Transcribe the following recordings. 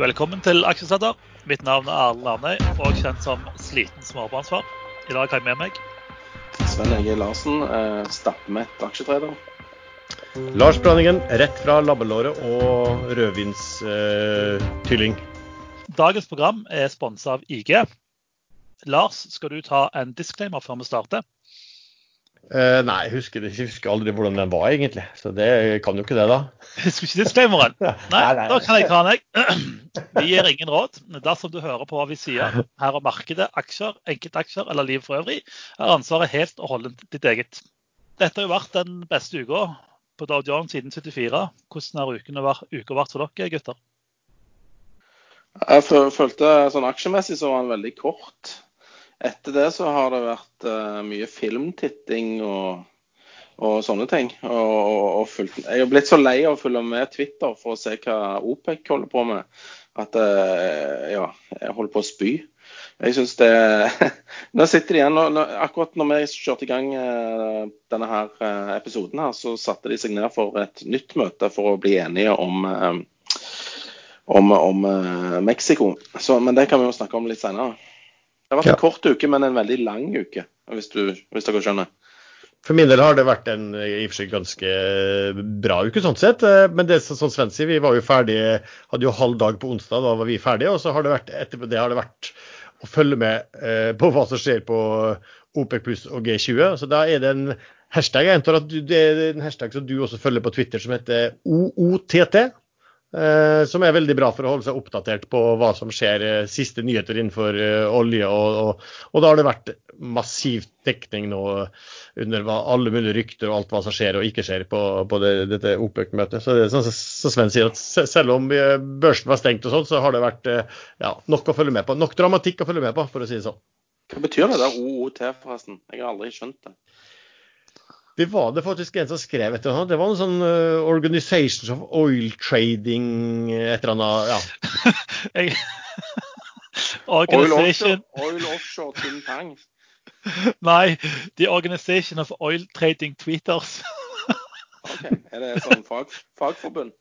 Velkommen til Aksjesladder. Mitt navn er Erlend Arnøy, og kjent som sliten småbarnsfar. I dag har jeg med meg Sven Ege Larsen, eh, stappmett aksjetrader. Lars Branningen, rett fra labbelåret og rødvinstylling. Dagens program er sponsa av IG. Lars, skal du ta en disclaimer før vi starter? Eh, nei, jeg husker, jeg husker aldri hvordan den var, egentlig. Så det kan jo ikke det, da. Husker ikke disclaimeren? Nei, Nei, nei. da kan jeg ta den, jeg. Vi gir ingen råd. Dersom du hører på hva vi sier her om markedet, aksjer, enkeltaksjer eller liv for øvrig, er ansvaret helt og holdent ditt eget. Dette har jo vært den beste uka på Dow Jones siden 74. Hvordan har uka vært for dere, gutter? Jeg følte sånn aksjemessig så var den veldig kort. Etter det så har det vært uh, mye filmtitting og, og sånne ting. Og, og, jeg har blitt så lei av å følge med Twitter for å se hva OPEC holder på med, at uh, ja, jeg holder på å spy. Jeg synes det Nå sitter de igjen nå, nå, Akkurat når vi kjørte i gang uh, denne her episoden, her, så satte de seg ned for et nytt møte for å bli enige om om, om Mexico. Så, men det kan vi jo snakke om litt senere. Det har vært Ja. en kort uke, men en veldig lang uke, hvis, du, hvis dere skjønner. For min del har det vært en i og for seg ganske bra uke sånn sett. eh, Men det som som Sven sier, vi var jo ferdige, hadde jo halv dag på onsdag, da var vi ferdige. Og så har det vært, etterpå det har det vært å følge med eh, på hva som skjer på OPEC pluss og G20. Så da er det en hashtag. Jeg antar at du, det er en hashtag som du også følger på Twitter, som heter OOTT. Eh, som er veldig bra for å holde seg oppdatert på hva som skjer, eh, siste nyheter innenfor eh, olje. Og, og, og da har det vært massiv dekning nå under alle mulige rykter og alt hva som skjer og ikke skjer på, på det, dette OPEC-møtet. Så det er sånn som som Sven sier, at selv om børsen var stengt og sånn, så har det vært ja, nok å følge med på. Nok dramatikk å følge med på, for å si det sånn. Hva betyr det der OOT, forresten? Jeg har aldri skjønt det. Det var det faktisk en som skrev etter eller. Det var en sånn uh, Organizations of Oil Trading et eller annet. ja. Organization offshore, oil offshore Tin Tang. Nei, The Organization of Oil Trading Tweeters. Ok, Er det sånn fag, fagforbund?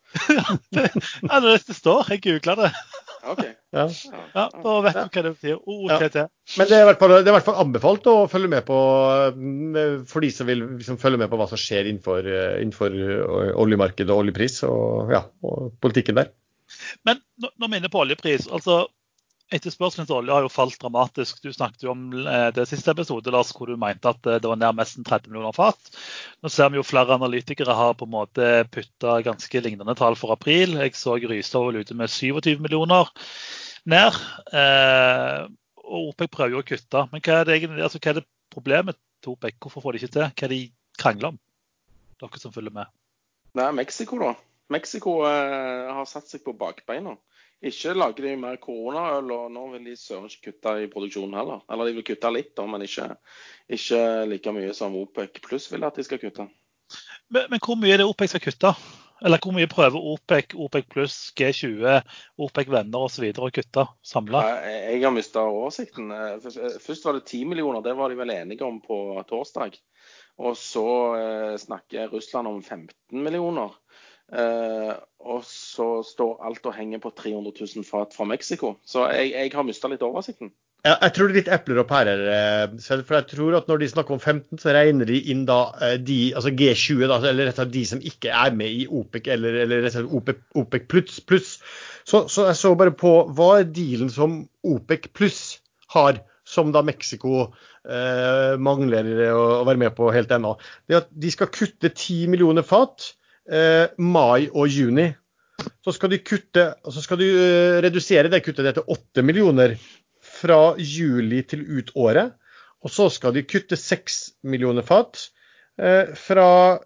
det, ja, det, det står. Jeg googla det. OK. Ja. Ja, Da vet du hva det betyr. OOTT. Men det er, i hvert fall, det i hvert fall anbefalt å følge med på mm, for de som vil liksom følge med på hva som skjer innenfor, eh, innenfor eh, oljemarkedet og oljepris og, ja, og politikken der. Men nå- når vi er inne på oljepris altså Etterspørselen etter olje har jo falt dramatisk. Du snakket jo om eh, det siste episode Lars, hvor du mente at eh, det var nær nesten 30 millioner fat. Nå ser vi jo flere analytikere har på en måte putta ganske lignende tall for april. Jeg så Rystad var ute med 27 millioner ned. Eh, og OPEC prøver jo å kutte. Men hva er det altså, hva er det problemet til OPEC? Hvorfor får de ikke til? Hva er det de krangler om? Dere som følger med. Det er Mexico, da. Mexico eh, har satt seg på bakbeina. Ikke lager de mer koronaøl, og nå vil de søren ikke kutte i produksjonen heller. Eller de vil kutte litt, da, men ikke, ikke like mye som OPEC pluss vil at de skal kutte. Men, men hvor mye er det OPEC skal kutte? Eller hvor mye prøver OPEC, OPEC pluss, G20, OPEC venner osv. å kutte samla? Jeg, har mista oversikten. Eh, først- Først var det 10 millioner, det var de vel enige om på torsdag. Og så eh, snakker Russland om 15 millioner. Eh, og så står alt og henger på 300 000 fat fra Mexico. Så jeg, jeg har mista litt oversikten. Ja, jeg tror det er litt epler og pærer. eh, For jeg tror at når de snakker om 15, så regner de inn da eh, de, altså G20, da, eller rett og slett de som ikke er med i OPEC eller, eller rett og slett OPEC, OPEC pluss. pluss. Så, så jeg så bare på hva er dealen som OPEC pluss har, som da Mexico eh, mangler å, å være med på helt ennå. Det at de skal kutte 10 millioner fat eh, mai og juni. Så skal kutte, så skal de eh, redusere det kuttet til 8 millioner fra juli til ut året. Og så skal de kutte 6 millioner fat eh, fra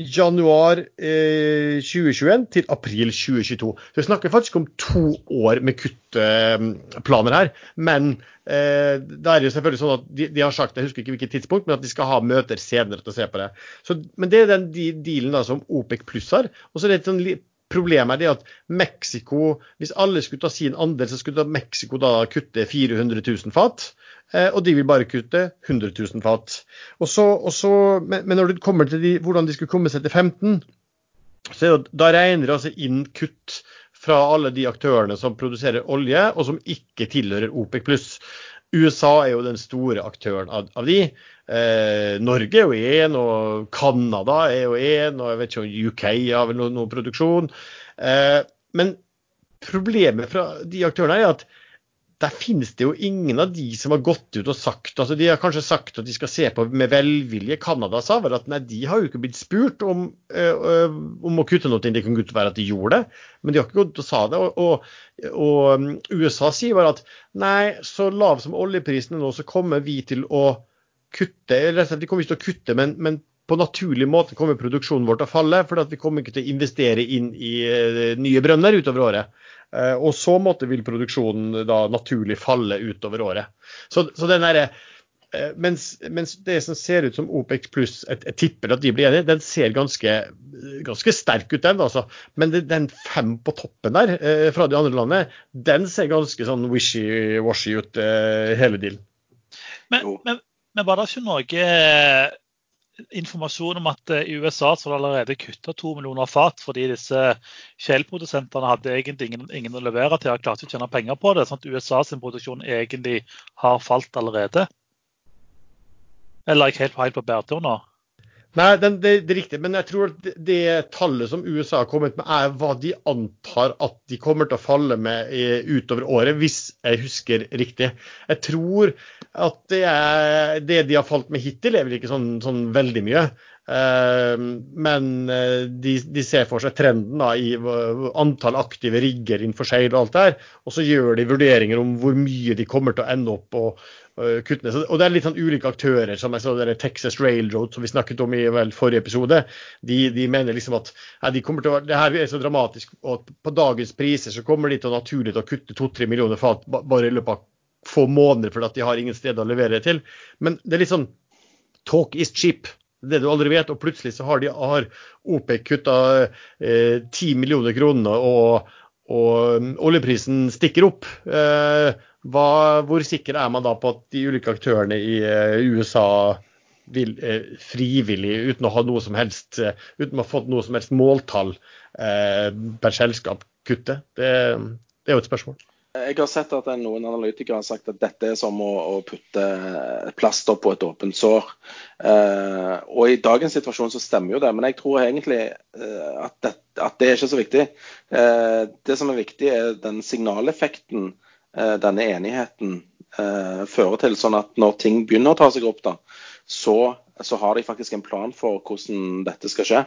januar eh, 2021 til april 2022. Så vi snakker faktisk om to år med kuttplaner her. Men eh, da er jo selvfølgelig sånn at de, de har sagt, jeg husker ikke hvilket tidspunkt, men at de skal ha møter senere til å se på det. Så, men det er den de- dealen da som OPEC pluss har. Og så er det et sånn Problemet er det at Mexico, hvis alle skulle ta sin andel, så skulle da Mexico da kutte 400 000 fat. Eh, og de vil bare kutte 100 000 fat. Og så, og så, men, når det kommer til de, hvordan de skulle komme seg til 15, så det, da regner de altså inn kutt fra alle de aktørene som produserer olje, og som ikke tilhører OPEC pluss. USA er jo den store aktøren av, av de. Eh, Norge er jo én, og Canada er jo én, og jeg vet ikke om UK har vel noe, noe produksjon. Eh, men problemet fra de aktørene er at der finnes det jo ingen av de som har gått ut og sagt altså De har kanskje sagt at de skal se på med velvilje. Canada sa vel at nei, de har jo ikke blitt spurt om, øh, om å kutte noe. Det kan godt være at de gjorde det, men de har ikke gått og sa det. Og, og, og um, USA sier bare at nei, så lav som oljeprisen er nå, så kommer vi til å kutte. Eller de kommer ikke til å kutte, men, men på naturlig måte kommer produksjonen vår til å falle, for vi kommer ikke til å investere inn i nye brønner utover året. Eh, og så måtte vil produksjonen da naturlig falle utover året. Så, så den der, eh, mens, mens, det som ser ut som OPEC pluss, jeg, jeg, tipper at de blir enige, den ser ganske, ganske sterk ut, den. altså. Men det, den fem på toppen der eh, fra de andre landene, den ser ganske sånn wishy-washy ut, hele dealen. Men, men, men, var det ikke noe informasjon om at eh, i USA så har det allerede kutta to millioner fat fordi disse Shell-produsentene hadde egentlig ingen, ingen, å levere til og klart å tjene penger på det. sånn at USA sin produksjon egentlig har falt allerede. Eller er jeg helt på bærtur nå? Nei, det, det, er riktig. Men jeg tror det, det, tallet som USA har kommet med, er hva de antar at de kommer til å falle med utover året, hvis jeg husker riktig. Jeg tror at det, er, det de har falt med hittil, er vel ikke sånn, sånn veldig mye. Uh, men eh, de, de, ser for seg trenden da, i antall aktive rigger innenfor seil og alt der. Og så gjør de vurderinger om hvor mye de kommer til å ende opp og, Eh, kuttene. og det er litt sånn ulike aktører, som jeg så det Texas Railroad som vi snakket om i vel, forrige episode. De, de, mener liksom at ja, de kommer til å, det her er så dramatisk, og på dagens priser så kommer de til å naturlig til å kutte to-tre millioner fat bare i løpet av få måneder fordi at de har ingen sted å levere det til. Men det er litt sånn talk is cheap. Det du aldri vet. Og plutselig så har, de, har OPEC kutta eh, 10 millioner kroner, og, og um, oljeprisen stikker opp. Eh, hva, hvor sikker er man da på at de ulike aktørene i uh, USA vil uh, frivillig, uten å ha noe som helst, uten å ha fått noe som helst måltall per selskap, kutte? Det, det, er jo et spørsmål. Jeg har sett at noen analytikere har sagt at dette er som å, å putte plaster på et åpent sår. Eh, og i dagens situasjon så stemmer jo det, men jeg tror egentlig eh, at, det, at, det, er ikke så viktig. Eh, det som er viktig, er den signaleffekten Eh, denne enigheten eh, fører til. Sånn at når ting begynner å ta seg opp, da, så, så har de faktisk en plan for hvordan dette skal skje.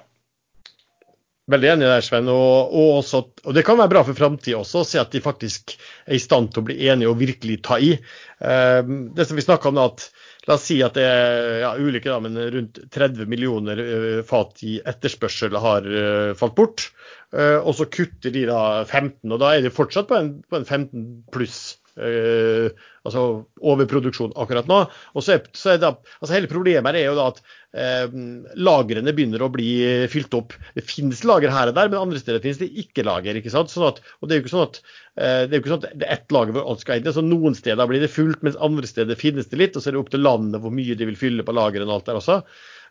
Veldig enig der, Sven. Og, og, også, og det kan være bra for framtida også, å se at de faktisk er i stand til å bli enige og virkelig ta i. Eh, det som vi snakka om, at La oss si at det er ja, ulike, da, men rundt 30 millioner fat i etterspørsel har falt bort. Eh, og så kutter de da 15, og da er de fortsatt på en, på en 15 pluss. Uh, altså overproduksjon akkurat nå. Og så er, så er det, altså Hele problemet er jo da at uh, lagrene begynner å bli fylt opp. Det finnes lager her og der, men andre steder finnes det ikke lager. ikke sant? Sånn at, og Det er jo ikke sånn at uh, det er jo ikke sånn at det er ett lager hvor alt skal inn. Så Noen steder blir det fullt, mens andre steder finnes det litt. Og så er det opp til landet hvor mye de vil fylle på lagrene og alt der også.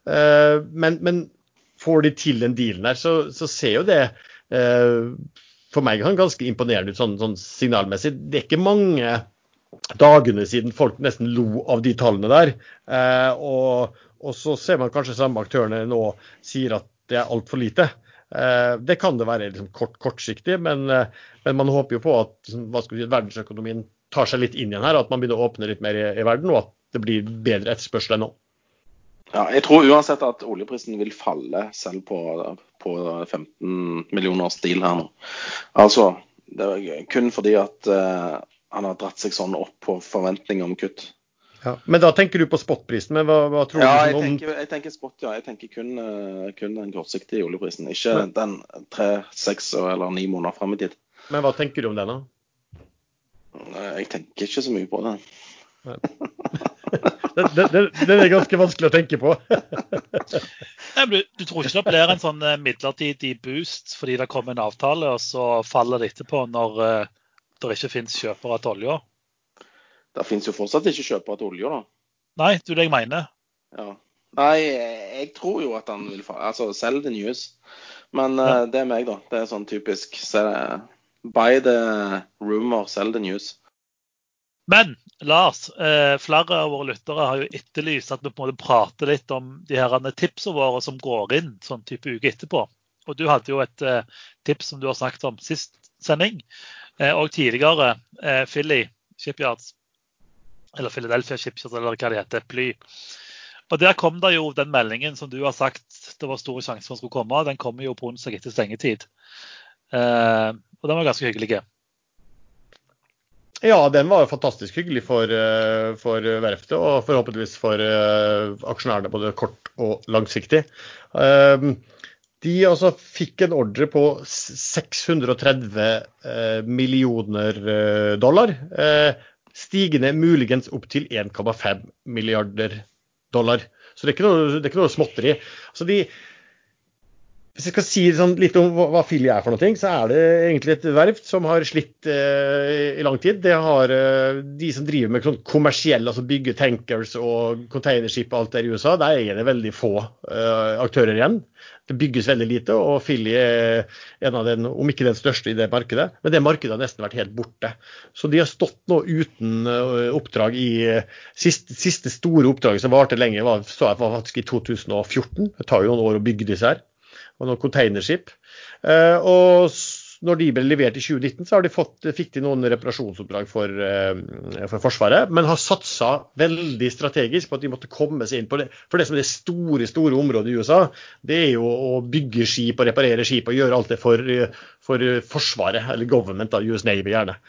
men, men får de til den dealen her, så, så ser jo det Eh, for meg ganske imponerende ut sånn, sånn, signalmessig. Det er ikke mange dagene siden folk nesten lo av de tallene der. Eh, og, og, så ser man kanskje samme aktørene nå sier at det er altfor lite. Eh, det kan det være liksom, kort, kortsiktig, men, men, man håper jo på at liksom, si, verdensøkonomien tar seg litt inn igjen her. At man begynner å åpne litt mer i, i verden, og at det blir bedre etterspørsel enn nå. Ja, jeg tror uansett at oljeprisen vil falle selv på, på 15 millioners deal her nå. Altså, det er kun fordi at uh, han har dratt seg sånn opp på forventninger om kutt. Ja, men da tenker du på spotprisen, men hva, hva tror ja, du om tenker, jeg tenker spot, ja. Jeg tenker kun, uh, kun den kortsiktige oljeprisen, ikke men, den tre, seks eller ni måneder fram i tid. Men hva tenker du om den, da? Jeg tenker ikke så mye på den. det, den, den, er ganske vanskelig å tenke på. Nei, du, du, tror ikke det blir en sånn eh, midlertidig boost fordi det kommer en avtale, og så faller det etterpå når uh, det ikke finnes kjøpere til olja? Det finnes jo fortsatt ikke kjøpere til olja, da. Nei, det er det jeg mener. Ja. Nei, jeg tror jo at han vil Altså, selg the news. Men uh, det er meg, da. Det er sånn typisk. Se, Buy the rumor, sell the news. Men Lars, eh, flere av våre lyttere har jo etterlyst at vi på en måte prater litt om de her tipsene våre som går inn sånn type uke etterpå. Og du hadde jo et eh, tips som du har snakket om sist sending, eh, og tidligere eh, Philly Shipyards. Eller Philadelphia Shipyards, eller hva det heter. Ply. Og Der kom det jo den meldingen som du har sagt det var store sjanser for skulle komme. Den kommer jo på onsdag etter stengetid. Eh, og den var ganske hyggelig. Ja, den var fantastisk hyggelig for, eh, for verftet, og forhåpentligvis for uh, aksjonærene både kort og langsiktig. Uh, de altså fikk en ordre på 630 uh, millioner dollar, stigende muligens opp til 1,5 milliarder dollar. Så det er ikke noe, det er ikke noe småtteri. Altså de, hvis jeg skal si sånn litt om hva Filly er for noe, så er det egentlig et verft som har slitt eh, i lang tid. Det har eh, De som driver med sånn kommersiell, altså bygge tankers og containerskip og alt der i USA, der er det veldig få eh, aktører igjen. Det bygges veldig lite, og Filly er en av den, om ikke den største i det markedet. Men det markedet har nesten vært helt borte. Så de har stått nå uten eh, oppdrag i Siste, siste store oppdraget som varte lenge, var, så jeg faktisk i 2014. Det tar jo noen år å bygge disse her og noen containerskip. Eh, og når de ble levert i 2019, så de fått, fikk de noen reparasjonsoppdrag for, eh, for Forsvaret, men har satsa veldig strategisk på at de måtte komme seg inn på det. For det som er det store store området i USA, det er jo å bygge skip og reparere skip og gjøre alt det for, for Forsvaret, eller government, da, US Navy gjerne.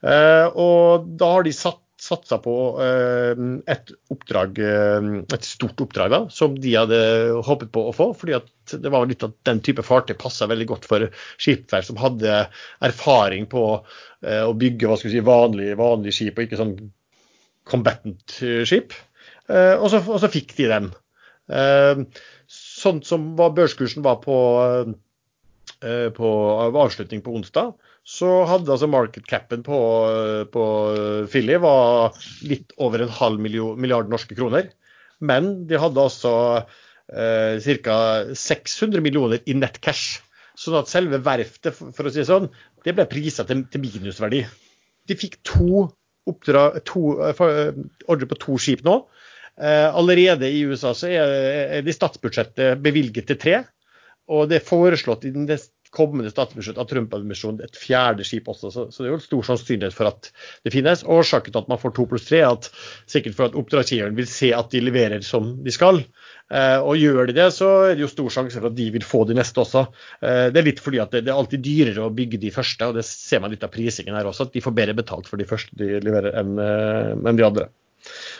Eh, og da har de satt satsa på eh, et oppdrag, eh, et stort oppdrag da, som de hadde håpet på å få. fordi at det var litt at den type fartøy passa veldig godt for skipsverft som hadde erfaring på eh, å bygge hva skal vi si, vanlige vanlig skip, og ikke sånn combatant-skip. Og, og, så fikk de den. Sånn som børskursen var på, på avslutning på onsdag, så hadde altså market capen på, på Philly var litt over en halv milliard norske kroner. Men de hadde altså eh, ca. 600 millioner i net cash. Sånn at selve verftet, for å si det sånn, det ble prisa til, til, minusverdi. De fikk to, oppdrag, to uh, ordre på to skip nå. Eh, allerede i USA så er, er de statsbudsjettet bevilget til tre. Og det er foreslått i den kommende statsbudsjett av Trump-administrasjonen et fjerde skip også. Så, så, det er jo stor sannsynlighet for at det finnes. Årsaken til at man får to pluss tre, er at sikkert for at oppdragsgiveren vil se at de leverer som de skal. Eh, og gjør de det, så er det jo stor sjanse for at de vil få de neste også. Eh, det er litt fordi at det, det, er alltid dyrere å bygge de første, og det ser man litt av prisingen her også. At de får bedre betalt for de første de leverer enn eh, en de andre.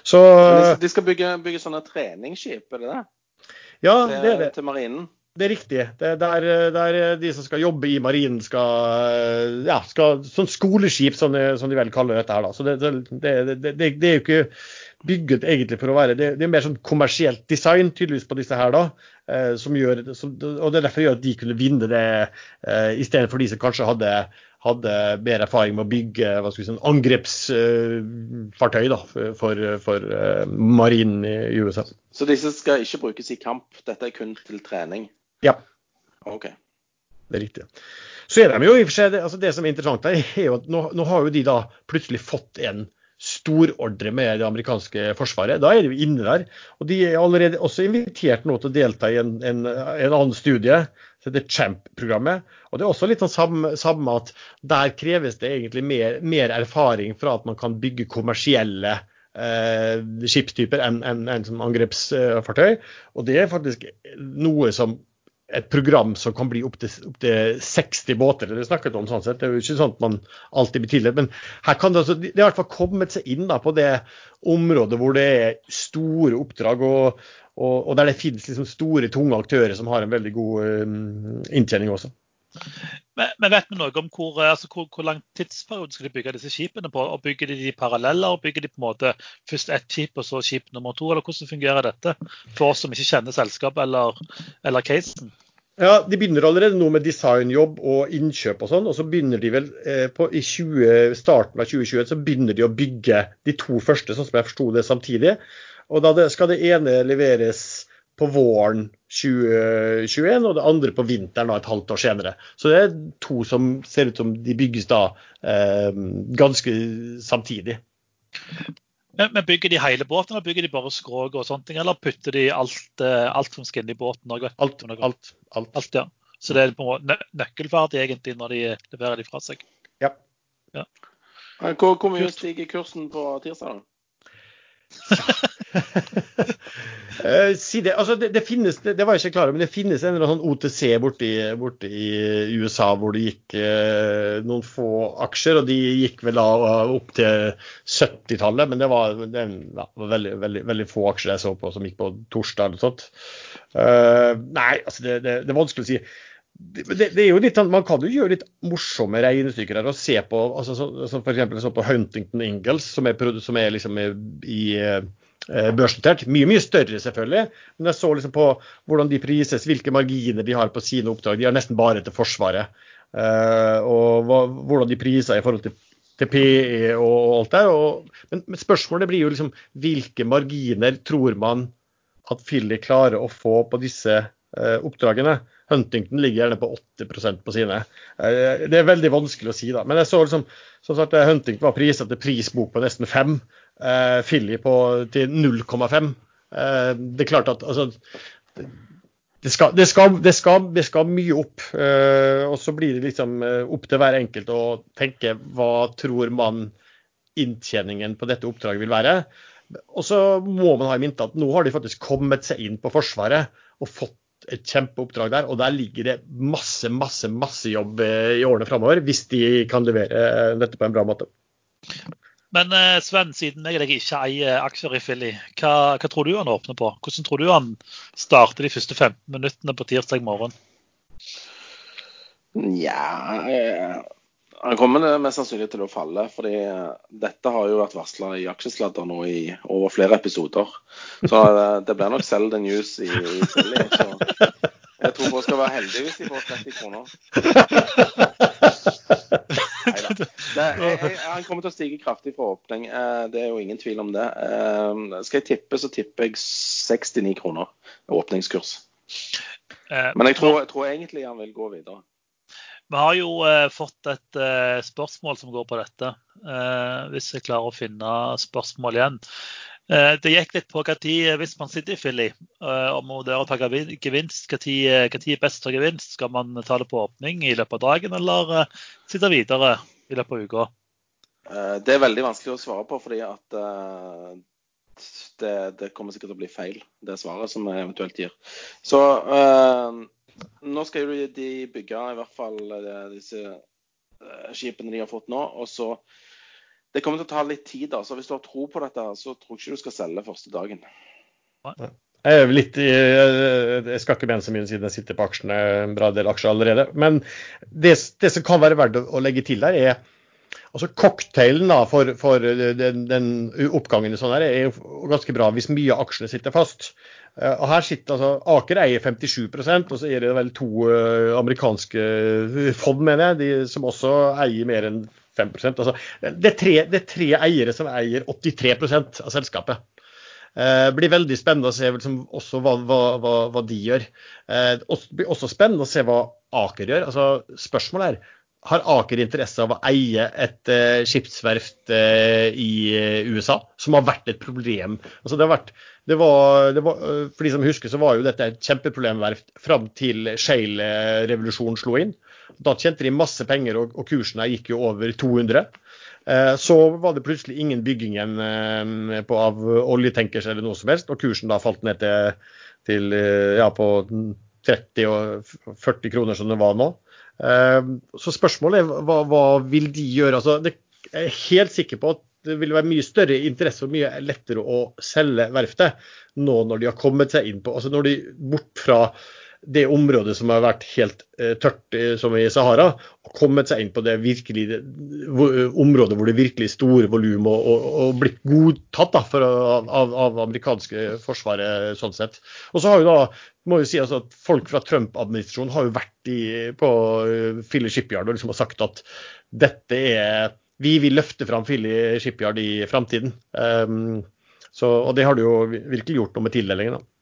Så, de skal bygge, bygge sånne treningsskip, er det det? Ja, det er det. Til marinen? Det er riktig. Det er der, der, de som skal jobbe i marinen, skal, ja, skal Sånn skoleskip, som de, som de, vel kaller dette her. da. Så det, det, det, er jo ikke bygget egentlig for å være Det, er mer sånn kommersielt design tydeligvis på disse her, da. Eh, som gjør, som, og Det er derfor gjør at de kunne vinne det, eh, istedenfor de som kanskje hadde, hadde mer erfaring med å bygge hva skal vi si, angrepsfartøy da, for, for marinen i USA. Så disse skal ikke brukes i kamp, dette er kun til trening? Ja. OK. Det er riktig. Så er de jo i og for seg, altså Det som er interessant, her, er jo at nå, nå har jo de da plutselig fått en storordre med det amerikanske forsvaret. Da er de jo inne der. Og de er allerede også invitert nå til å delta i en, en, en annen studie, som heter Champ-programmet. Og det er også litt sånn samme, samme, at der kreves det egentlig mer, mer erfaring fra at man kan bygge kommersielle eh, skipstyper enn en, en, en angrepsfartøy. Og det er faktisk noe som et program som kan bli opptil opp til 60 båter. Det er snakket om sånn sett. Det er jo ikke sånn at man alltid blir tidligere. Men her kan det, altså, det har i hvert fall kommet seg inn da, på det området hvor det er store oppdrag, og, og, og der det finnes liksom store, tunge aktører som har en veldig god um, inntjening også. Men, vet vi noe om hvor, altså, hvor, hvor, lang tidsperiode skal de bygge disse skipene på? og Bygger de de paralleller? og Bygger de på en måte først ett skip og så skip nummer to? eller Hvordan fungerer dette for oss som ikke kjenner selskapet eller, eller casen? Ja, De begynner allerede nå med designjobb og innkjøp og sånn. Og så begynner de vel eh, på, i 20, starten av 2021 så begynner de å bygge de to første, sånn som jeg forsto det, samtidig. Og da det, skal det ene leveres på våren 2021, og det andre på vinteren da, et halvt år senere. Så det er to som ser ut som de bygges da eh, ganske samtidig. Men Bygger de hele båten, eller bygger de bare skrog og sånne ting? Eller putter de alt, eh, alt som skal inn i båten? Alt, alt, alt, alt. ja. Så det er på nøkkelferdig egentlig når de leverer de fra seg? Ja. ja. Hvor, hvor mye stiger kursen på tirsdag? uh, si det. Altså, det, det, finnes, det, det, var jeg ikke klar over, men det finnes en eller annen sånn OTC borte i, borte i USA hvor det gikk eh, noen få aksjer, og de gikk vel da opp til 70-tallet. Men det var, det, ja, var veldig, veldig, veldig, få aksjer jeg så på som gikk på torsdag eller sånt. Uh, nei, altså det, det, er vanskelig å si det, det, er jo litt, sånn, Man kan jo gjøre litt morsomme regnestykker her og se på altså, så, så for eksempel, så på Huntington Ingalls, som er, som er liksom i eh, børsnotert. Mye mye større, selvfølgelig. Men jeg så liksom på hvordan de prises, hvilke marginer de har på sine oppdrag. De har nesten bare til Forsvaret. Uh, og hvordan de priser i forhold til, PE og, alt der. Men, spørsmålet blir jo liksom hvilke marginer tror man at Filly klarer å få på disse uh, oppdragene? Huntington ligger gjerne på 80% på sine. Eh, det er veldig vanskelig å si, da. Men jeg så liksom, som sagt, eh, Huntington var priset til prisbok på nesten 5. Uh, Filly på, til 0,5. Uh, det er klart at altså, det skal, det, skal, det, skal, det skal, mye opp. Uh, og så blir det liksom eh, opp til hver enkelt å tenke hva tror man inntjeningen på dette oppdraget vil være. Og så må man ha i minte at nå har de faktisk kommet seg inn på Forsvaret og fått et kjempeoppdrag der. Og der ligger det masse, masse, masse jobb eh, i årene framover, hvis de kan levere eh, dette på en bra måte. Men eh, Sven, siden jeg ikke eier aksjer i Philly, hva, hva, tror du han åpner på? Hvordan tror du han starter de første 15 minuttene på tirsdag morgen? Ja han kommer mest sannsynlig til å falle, fordi eh, dette har jo vært varsla i aksjesladder nå i over flere episoder. Så eh, det blir nok selv the news i, i Silly. Så jeg tror folk skal være heldige hvis de får 30 kroner. Neida. han kommer til å stige kraftig fra åpning. Eh, det er jo ingen tvil om det. Skal jeg tippe, så tipper jeg 69 kroner åpningskurs. Men jeg tror, jeg tror egentlig han vil gå videre. Vi har jo eh, fått et eh, spørsmål som går på dette, eh, hvis jeg klarer å finne spørsmål igjen. Eh, det gikk litt på når hvis man sitter i Philly eh, og må vurdere å ta gevinst, når er best å ta gevinst? Skal man ta det på åpning i løpet av dagen, eller eh, sitte videre i løpet av uka? Det er veldig vanskelig å svare på, fordi at det, det, kommer sikkert til å bli feil, det svaret som jeg eventuelt gir. Så nå skal jo de bygge i hvert fall eh, disse eh, skipene de har fått nå. og så Det kommer til å ta litt tid. da, så Hvis du har tro på dette, så tror jeg ikke du skal selge første dagen. Jeg er litt jeg skal ikke mene så mye siden jeg sitter på aksjene, en bra del aksjer allerede. Men det, det som kan være verdt å legge til der, er altså Cocktailen da, for, for den, den, oppgangen sånn her er jo ganske bra hvis mye av aksjene sitter fast. Eh, og her sitter altså, Aker eier 57% og så er det vel to uh, amerikanske fond, mener jeg, de, som også eier mer enn 5 altså, det, er tre, det er tre eiere som eier 83 av selskapet. Det blir veldig spennende å se liksom, også hva, hva, hva, de gjør. Det blir også spennende å se hva Aker gjør. Altså, spørsmålet er har Aker interesse av å eie et uh, skipsverft uh, i uh, USA, som har vært et problem. Altså, det har vært, det var, det var, for de som husker, så var jo dette et kjempeproblemverft fram til shale-revolusjonen slo inn. Da tjente de masse penger, og, og kursene gikk jo over 200. Så var det plutselig ingen bygging igjen av oljetenkers eller noe som helst, og kursen da falt ned til, til ja, på 30 og 40 kroner som det var nå. Ehm, så spørsmålet er hva, hva vil de gjøre? Altså, det, jeg er helt sikker på at det vil være mye større interesse og mye lettere å selge verftet nå når de har kommet seg inn på altså Når de bort fra det området som har vært helt eh, tørt, eh, som i Sahara, og kommet seg inn på det virkelig det, området hvor det er virkelig store volum, og, og, og, blitt godtatt da, for, av, av amerikanske forsvaret sånn sett. Og så har jo da må jo si altså at Folk fra Trump-administrasjonen har jo vært i, på Fille Shipyard og liksom har sagt at dette er Vi vil løfte fram Fille Shipyard i framtiden. Um, og det har du jo virkelig gjort noe med tildelingen. da.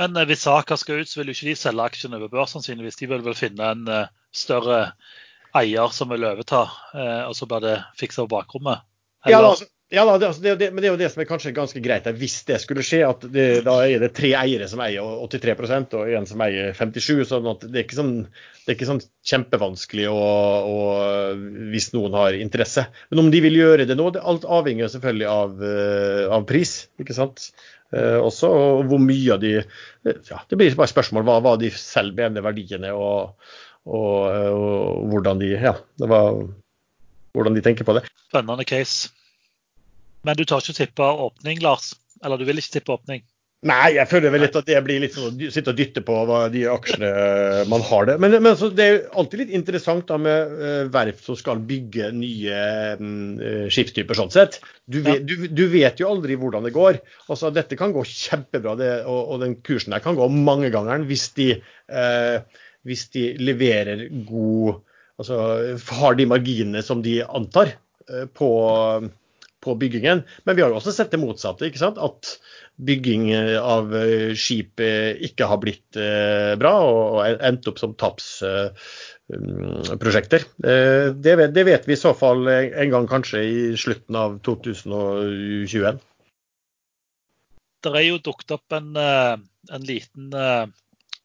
Men eh, hvis Saka skal ut, så vil jo ikke de selge aksjene over børs sannsynligvis. De vil vel finne en eh, større eier som vil overta, eh, og så blir det fiksa på bakrommet. Ja, Eller- da, altså, ja da, det, altså, det, det, men det er jo det som er kanskje ganske greit der, hvis det skulle skje. at Da er det tre eiere som eier 83% og en som eier 57 sånn at Det er ikke sånn, er ikke sånn kjempevanskelig å, å, hvis noen har interesse. Men om de vil gjøre det nå, alt avhenger selvfølgelig av, eh, av pris. ikke sant? Eh, også og hvor mye av de ja, Det blir bare spørsmål hva, hva de selv mener verdiene og, og, og hvordan de ja, det var, hvordan de tenker på det. Spennende case. Men du tar ikke tippe åpning, Lars? Eller du vil ikke tippe åpning? Nei, jeg føler vel litt at det blir litt sånn å sitte og dytte på de aksjene eh, man har det. Men, men det er jo alltid litt interessant da med uh, verft som skal bygge nye eh, skipstyper sånn sett. Du vet, du, du vet jo aldri hvordan det går. Altså, Dette kan gå kjempebra, det, og, og den kursen der kan gå mangegangeren hvis de, uh, hvis de leverer god Altså har de marginene som de antar uh, på på byggingen. Men vi har jo også sett det motsatte. ikke sant? At bygging eh, av eh, skip eh, ikke har blitt bra og endt opp som tapsprosjekter. Det, vet- det vet vi i så fall en gang kanskje i slutten av 2021. Det er jo dukket opp en, en liten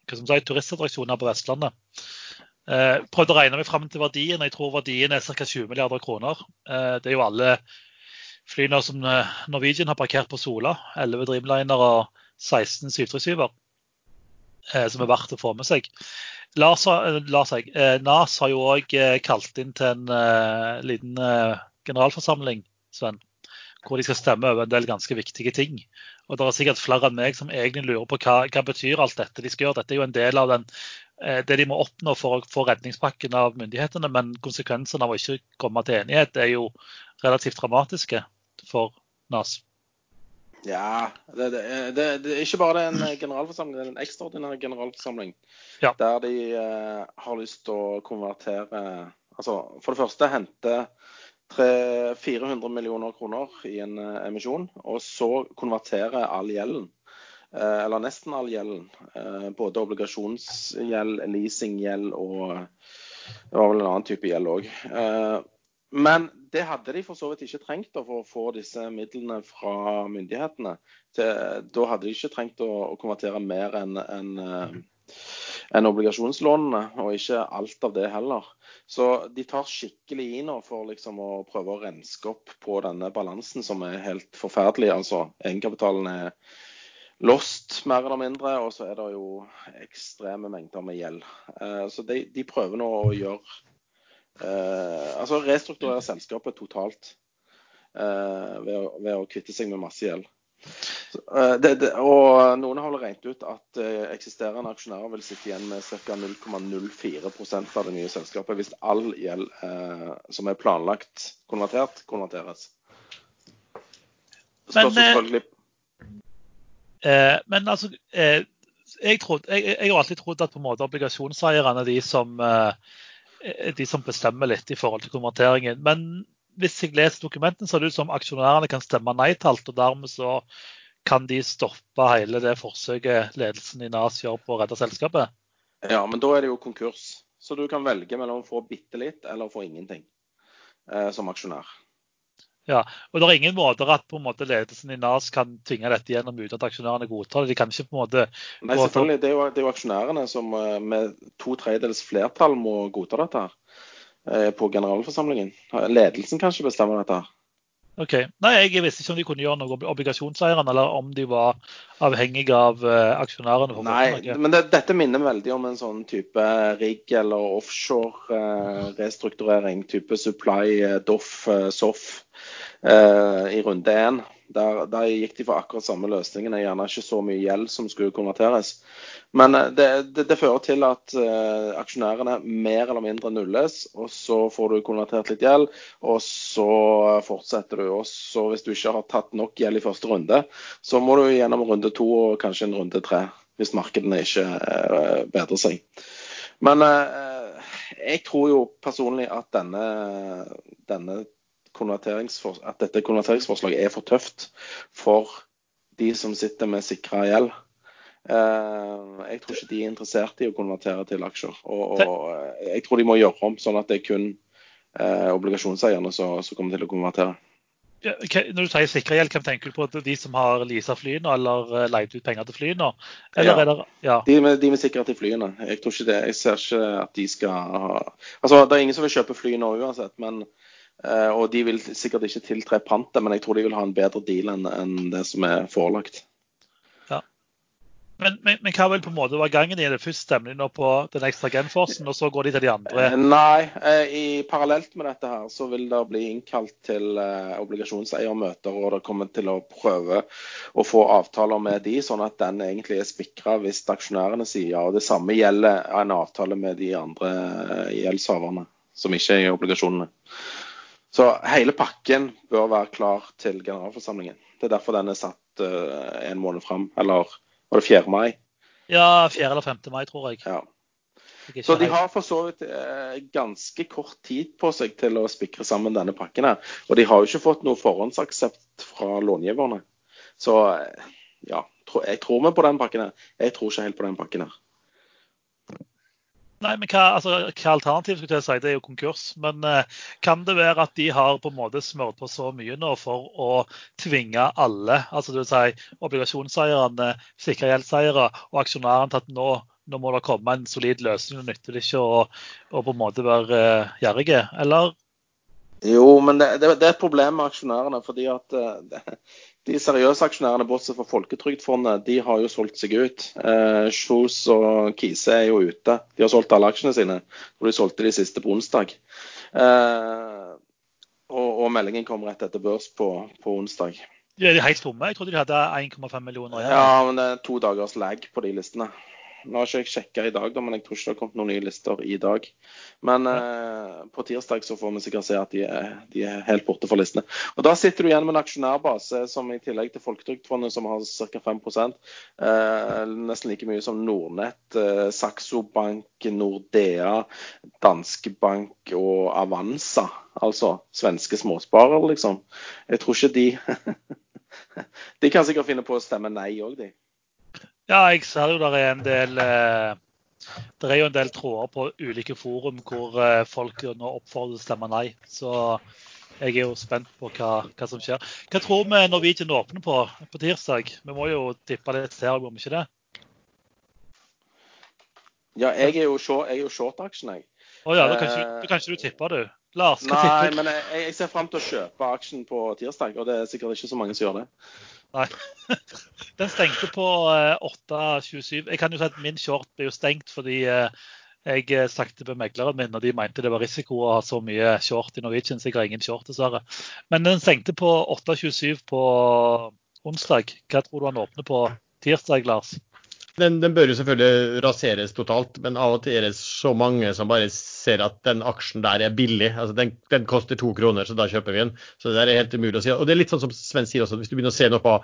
si, turistattraksjon her på Vestlandet. Prøvde å regne meg fram til verdien. Jeg tror verdien er ca. 20 milliarder kroner. Det er jo alle flyene som eh, Norwegian har parkert på Sola. 11 Dreamliner og 16 737-er. Eh, som er verdt å få med seg. Lars, eh, Lars NAS har jo òg kalt inn til en liten generalforsamling, Sven. Hvor de skal stemme over en del ganske viktige ting. Og det er sikkert flere enn meg som egentlig lurer på hva, hva betyr alt dette de skal gjøre. Dette er jo en del av den, det de må oppnå for å få redningspakken av myndighetene. Men konsekvensene av å ikke komme til enighet er jo relativt dramatiske for NAS. Ja, det, det, det, det er ikke bare en generalforsamling, det er en ekstraordinær generalforsamling. Ja. Der de eh, har lyst til å konvertere Altså for det første hente tre- 400 millioner kroner i en eh, emisjon, og så konvertere all gjelden. Eh, eller nesten all gjelden. Eh, både obligasjonsgjeld, leasinggjeld og det var vel en annen type gjeld òg. Men det hadde de for så vidt ikke trengt for å få disse midlene fra myndighetene. Til, da hadde de ikke trengt å, å konvertere mer enn en, eh, enn obligasjonslånene, og ikke alt av det heller. Så de tar skikkelig i nå for liksom å prøve å renske opp på denne balansen som er helt forferdelig. Altså egenkapitalen er lost, mer eller mindre, og så er det jo ekstreme mengder med gjeld. Eh, Så de, de prøver nå å gjøre altså restrukturere selskapet totalt eh, ved, å, ved å kvitte seg med masse gjeld. Eh, og noen har regnet ut at eh, eksisterende aksjonærer vil sitte igjen med ca. 0,04% av det nye selskapet hvis all gjeld eh, som er planlagt konvertert, konverteres. Men, eh, selvfølgelig Eh, men altså eh, jeg, trodde, jeg, jeg har alltid trodd at på en måte obligasjonseierne er de som, eh, de som bestemmer litt i forhold til konverteringen. Men hvis jeg leser dokumentene, så er det ut som aksjonærene kan stemme nei til alt. Og dermed så kan de stoppe hele det forsøket ledelsen i NAS gjør på å redde selskapet. Ja, men da er det jo konkurs. Så du kan velge mellom å få bitte litt eller å få ingenting eh, som aksjonær. Ja, og det er ingen måter at på en måte ledelsen i NAS kan tvinge dette gjennom uten at aksjonærene godtar det. De kan ikke på en måte Nei, selvfølgelig. Det er jo, det er jo aksjonærene som eh, med to tredjedels flertall må godta dette her eh, på generalforsamlingen. Ledelsen kan ikke bestemme dette. her. Ok. Nei, Jeg visste ikke om de kunne gjøre noe med obligasjonseierne, eller om de var avhengige av eh, aksjonærene. Nei, men det, dette minner veldig om en sånn type rigg eller offshore eh, restrukturering. Type Supply, eh, Doff, Soff i runde én. Der, der gikk de for akkurat samme løsningen. Gjerne ikke så mye gjeld som skulle konverteres. Men eh, det, det, det fører til at uh, aksjonærene mer eller mindre nulles, og så får du konvertert litt gjeld, og så fortsetter du. Og så hvis du ikke har tatt nok gjeld i første runde, så må du gjennom runde to og kanskje en runde tre. Hvis markedene ikke uh, bedrer seg. Men uh, jeg tror jo personlig at denne, denne at dette konverteringsforslaget er for tøft for de som sitter med sikra gjeld. Eh, jeg tror ikke de er interessert i å konvertere til aksjer. Og, og jeg tror de må gjøre om sånn at det er kun eh, obligasjonseierne som, som kommer til å konvertere. Ja, Når du sier sikra gjeld, hvem tenker du på? De som har leasa flyene eller eh, leid ut penger til flyene? Eller Ja. det Ja. De med, de med sikkerhet i flyene. Jeg tror ikke det. Jeg ser ikke at de skal ha Altså, det er ingen som vil kjøpe fly nå uansett, men Og de vil sikkert ikke tiltre pantet, men jeg tror de vil ha en bedre deal enn det som er forelagt. Men, men, men hva vil på en måte være gangen i det? Først stemmer de nå på den ekstra genforcen, og så går de til de andre? Eh, Nei, eh, i parallelt med dette her så vil det bli innkalt til eh, obligasjonseiermøter, og det kommer til å prøve å få avtaler med de, sånn at den egentlig er spikra hvis aksjonærene sier ja. Og det samme gjelder en avtale med de andre eh, gjeldshaverne som ikke er i obligasjonene. Så hele pakken bør være klar til generalforsamlingen. Det er derfor den er satt uh, en måned fram. Eller var det 4. mai? Ja, 4. eller 5. mai, tror jeg. Ja. Så de har for så vidt eh, ganske kort tid på seg til å spikre sammen denne pakken. her. Og de har jo ikke fått noe forhåndsaksept fra långiverne. Så eh, ja, jeg tror vi på den pakken her. Jeg tror ikke helt på den pakken her. Nei, men hva, altså, hva alternativ skulle jeg si? Det er jo konkurs. Men eh, kan det være at de har på en måte smørt på så mye nå for å tvinge alle, altså det vil si obligasjonseierne, sikre gjeldseiere og aksjonærene til at nå, nå må det komme en solid løsning. Det nytter det ikke å, å på en måte være eh, gjerrige. Eller Jo, men det, det, det er et problem med aksjonærene. fordi at eh, det- de seriøse aksjonærene, bortsett fra Folketrygdfondet, de har jo solgt seg ut. Eh, Kjos og Kise er jo ute. De har solgt alle aksjene sine. Og de solgte de siste på onsdag. Eh, og, og meldingen kom rett etter børs på, på onsdag. de er helt tomme? Jeg trodde de hadde 1,5 millioner igjen. Ja, men det er to dagers lag på de listene. Nå har ikke jeg sjekka i dag, da, men jeg tror ikke det har kommet noen nye lister i dag. Men eh, på tirsdag så får vi sikkert se at de er, de er helt borte for listene. Og Da sitter du igjen med en aksjonærbase som i tillegg til Folketrygdfondet, som har ca. 5 eh, nesten like mye som Nordnett, eh, Saxo Bank, Nordea, Danske Bank og Avanza. Altså svenske småsparere, liksom. Jeg tror ikke de De kan sikkert finne på å stemme nei òg, de. Ja, jeg ser jo der er en del eh, Det er jo en del tråder på ulike forum hvor eh, folk nå oppfordrer til å stemme nei. Så jeg er jo spent på hva, hva som skjer. Hva tror vi Norwegian åpner på på tirsdag? Vi må jo tippe litt her, om ikke det? Ja, jeg er jo jeg er jo short-aksjen, jeg. Å ja, da kan ikke, da kan ikke du tippe, du. Lars, hva Nei, tipper du? men jeg, jeg ser fram til å kjøpe aksjen på tirsdag, og det er sikkert ikke så mange som gjør det. Nei. Den stengte på eh, 8.27. Jeg kan jo si at min short ble jo stengt fordi eh, jeg eh, snakket med megleren min, og de mente det var risiko å ha så mye short i Norwegian, så jeg har ingen short, dessverre. Men den stengte på 8.27 på onsdag. Hva tror du han åpner på tirsdag, Lars? Den, den bør jo selvfølgelig raseres totalt, men av og til er det så mange som bare ser at den aksjen der er billig. altså Den, den koster to kroner, så da kjøper vi den. Så det der er helt umulig å si. Og det er litt sånn som Sven sier også, hvis du begynner å se noe på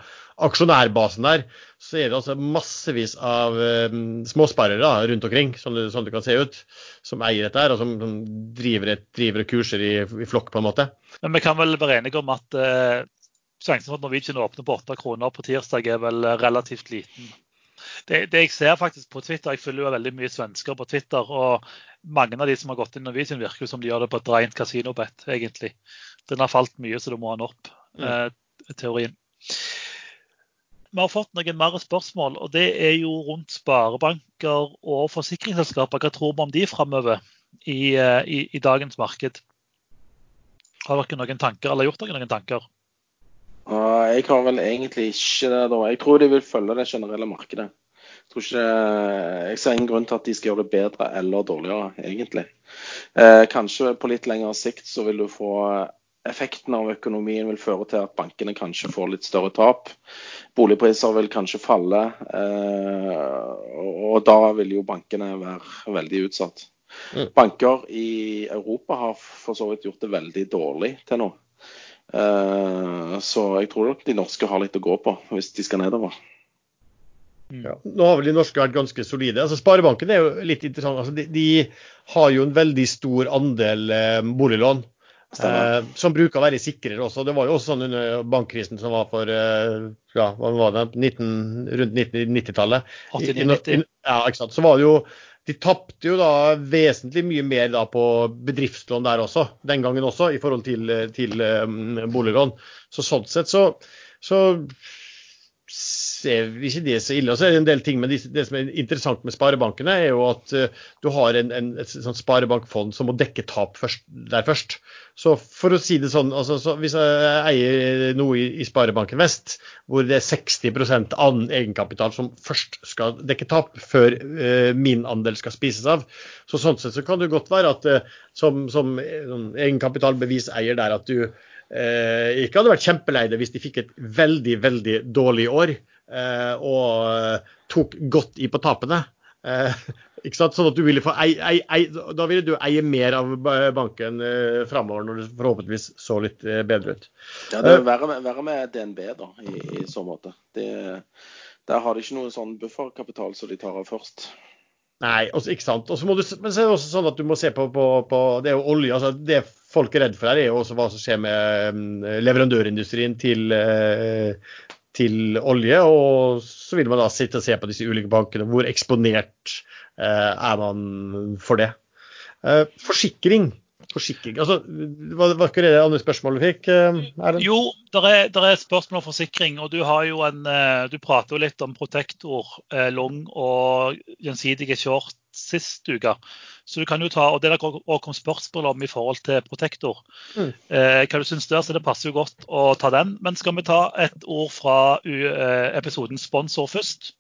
aksjonærbasen der, så er det altså massevis av um, småsparere rundt omkring, sånn det, sånn det kan se ut, som eier dette her, og som, som driver, et, driver kurser i, i flokk, på en måte. Men vi kan vel være enige om at uh, sjansen for at Norwegian åpner på åtte kroner på tirsdag er vel relativt liten. Det, det jeg ser faktisk på Twitter, jeg følger jo veldig mye svensker på Twitter, og mange av de som har gått inn i Norwegian, virker som de gjør det på et rent kasinobett, egentlig. Den har falt mye, så da må han opp, eh, teorien. Vi har fått noen mer spørsmål, og det er jo rundt sparebanker og forsikringsselskaper. Hva tror vi om de framover i, eh, i, i dagens marked? Har dere noen tanker, eller gjort dere noen tanker? Jeg har vel egentlig ikke det, da. Jeg tror de vil følge det generelle markedet. Tror ikke, jeg ser ingen grunn til at de skal gjøre det bedre eller dårligere, egentlig. Eh, kanskje på litt lengre sikt så vil du få Effekten av økonomien vil føre til at bankene kanskje får litt større tap. Boligpriser vil kanskje falle, eh, og da vil jo bankene være veldig utsatt. Mm. Banker i Europa har for så vidt gjort det veldig dårlig til nå. Eh, så jeg tror nok de norske har litt å gå på hvis de skal nedover. Ja. Nå har vel de norske vært ganske solide. Altså Sparebanken er jo litt interessant. Altså de, de har jo en veldig stor andel eh, boliglån. Eh, som bruker å være sikrere også. Det var jo også sånn under bankkrisen som var for eh, ja, hva var det, 19, rundt 90-tallet. 89-90. Ja, ikke sant. Så var det jo De tapte jo da vesentlig mye mer da på bedriftslån der også, den gangen også, i forhold til, til um, boliglån. Så sånn sett så, så ser ikke det så ille. Og så er det en del ting, men det, som er interessant med sparebankene, er jo at uh, du har en, en, et sånt sparebankfond som må dekke tap først, der først. Så for å si det sånn, altså, så hvis jeg eier noe i, i Sparebanken Vest, hvor det er 60% annen egenkapital som først skal dekke tap, før eh, min andel skal spises av, så sånn sett så kan det godt være at eh, som, som sånn egenkapitalbeviseier der at du eh, ikke hadde vært kjempelei deg hvis de fikk et veldig, veldig dårlig år eh, og eh, tok godt i på tapene. Eh, ikke sant? Sånn at du ville få ei, ei, ei, Da ville du eie mer av banken eh, framover, når det forhåpentligvis så litt eh, bedre ut. Ja, det er verre med, verre med DNB, da, i, i så måte. Det, der har de ikke noe sånn bufferkapital som de tar av først. Nei, også, ikke sant. Også må du, men så er det også sånn at du må se på, på, på Det er jo olje. altså Det folk er redd for her, er jo også hva som skjer med mm, leverandørindustrien til, eh, til olje. Og så vil man da sitte og se på disse ulike bankene. Hvor eksponert eh, er man for det? Eh, forsikring. Forsikring. Altså, var, var ikke det andre spørsmålet du fikk? eh? Jo, det er, er et spørsmål om forsikring. og Du har jo en, eh, du prater jo litt om protektor, eh, long og gjensidige short sist uke. Så du kan jo ta, og Det der også kom spørsmål om i forhold til protektor. Mm. Eh, hva du syns der, så Det passer jo godt å ta den. Men skal vi ta et ord fra eh, episodens sponsor først?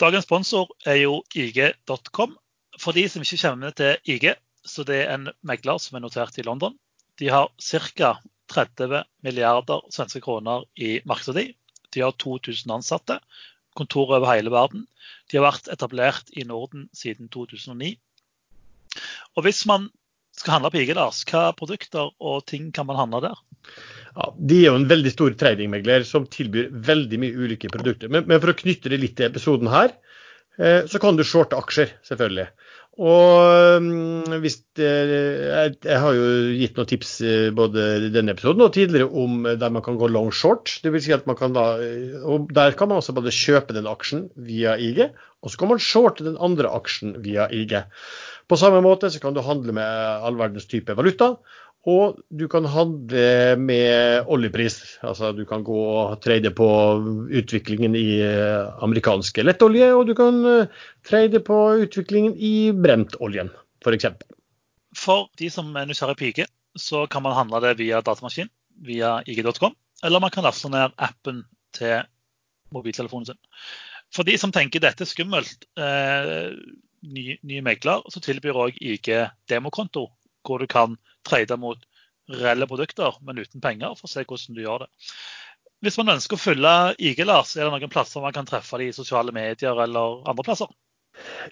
Dagens sponsor er jo IG.com. For de som ikke kjenner til IG, så det er en megler som er notert i London. De har ca. 30 milliarder svenske kroner i markedsverdi. De har 2000 ansatte, kontorer over hele verden. De har vært etablert i Norden siden 2009. Og hvis man skal handle på IG, Lars, hva produkter og ting kan man handle der? Ja, de er jo en veldig stor tradingmegler som tilbyr veldig mye ulike produkter. Men, men for å knytte det litt til episoden her, så kan du shorte aksjer, selvfølgelig. Og mm, hvis det, jeg, jeg har jo gitt noen tips eh, både i denne episoden og tidligere om eh, der man kan gå long short. Det vil si at man kan da, eh, og Der kan man også både kjøpe den aksjen via IG, og så kan man shorte den andre aksjen via IG. På samme måte så kan du handle med all verdens type valuta. Og du kan handle med oljepris. Altså du kan gå og trade på utviklingen i eh, amerikanske lettolje, og du kan eh, trade på utviklingen i brentoljen, f.eks. For de som er nysgjerrig pike, så kan man handle det via datamaskin, via ig.com, eller man kan laste ned appen til mobiltelefonen sin. For de som tenker dette er skummelt, eh, ny, ny megler, så tilbyr òg IG demokonto, hvor du kan trade mot reelle produkter, men uten penger, for å se hvordan du gjør det. Hvis man ønsker å følge IG, Lars, er det noen plasser man kan treffe de i sosiale medier eller andre plasser?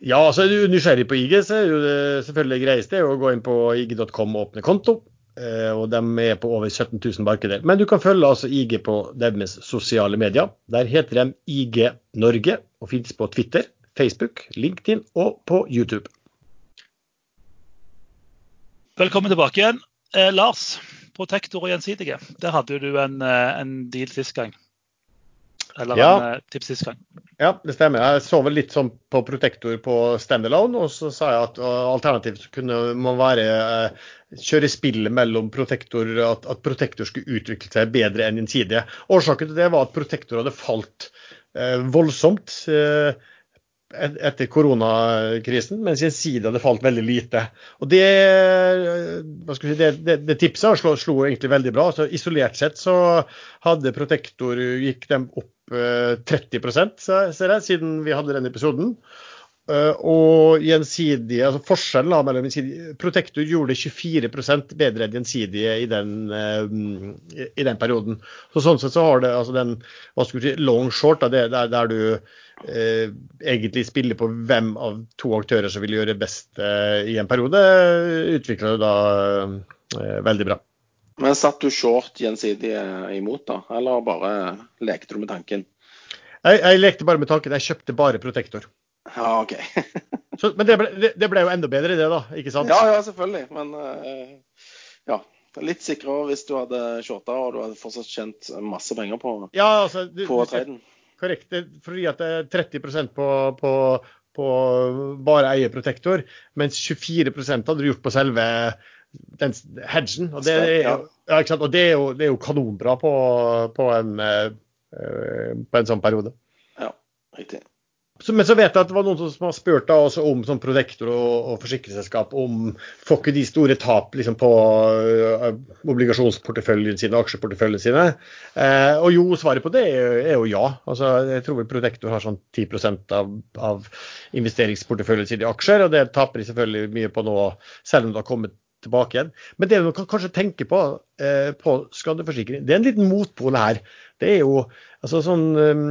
Ja, altså er du nysgjerrig på IG, så er det selvfølgelig greieste å gå inn på ig.com og åpne konto. Eh, og de er på over 17 000 markeder. Men du kan følge altså IG på deres sosiale medier. Der heter de IG Norge og finnes på Twitter, Facebook, LinkedIn og på YouTube. Velkommen tilbake igjen. Eh, Lars, Protektor og Gjensidige. Der hadde du en, eh, en deal sist gang. Eller Ja. en eh, tips sist gang. Ja, det stemmer. Jeg så vel litt sånn på Protektor på standalone, og så sa jeg at uh, alternativt kunne man være kjøre spillet mellom Protektor, at, at Protektor skulle utvikle seg bedre enn Gjensidige. Årsaken til det var at Protektor hadde falt eh, voldsomt et- etter koronakrisen, mens Gjensidige hadde falt veldig lite. Og Det, si, det, det, det tipset slo, slo egentlig veldig bra. Så Isolert sett så hadde Protektor gikk dem opp eh, 30 ser jeg, siden vi hadde den episoden. Uh, og gjensidige, altså forskjellen da, mellom gjensidige, Protektor gjorde 24% bedre enn gjensidige i den, uh, i den perioden. Så Sånn sett så har det altså den hva skal si, long short, da, det, der, der du eh, egentlig spille på hvem av to aktører som vil gjøre best eh, i en periode, utvikla du da eh, veldig bra. Men satt du short gjensidig imot, da? Eller bare lekte du med tanken? Jeg, jeg lekte bare med tanken, jeg kjøpte bare Protektor. Ja, OK. Så, men det ble, det, det ble jo enda bedre, det, da. Ikke sant? Ja, ja, selvfølgelig. Men eh, ja. Litt sikrere hvis du hadde shorta og du hadde fortsatt tjent masse penger på, Ja, altså, du, på traden. Korrekt. Fordi at det er 30% på, på, på bare eie protektor, mens 24 hadde du gjort på selve den hedgen. Og det, er, ja? Og det, er, jo, det er jo kanonbra på, på, en, eh, eh, på en sånn periode. Ja, riktig. Men så vet jeg at det var noen som har spurt da også om som Protector og, og forsikringsselskap om får ikke de store tap liksom på uh, obligasjonsporteføljen sine, aksjeporteføljen sine. Uh, og jo, svaret på det er, er jo ja. Altså, jeg tror vel Protector har sånn 10 av, av investeringsporteføljen sin i aksjer, og det taper de selvfølgelig mye på nå, selv om det har kommet tilbake igjen. Men det man kan kanskje tenke på eh, på skadeforsikring, det er en liten motpol her. Det er jo altså sånn um,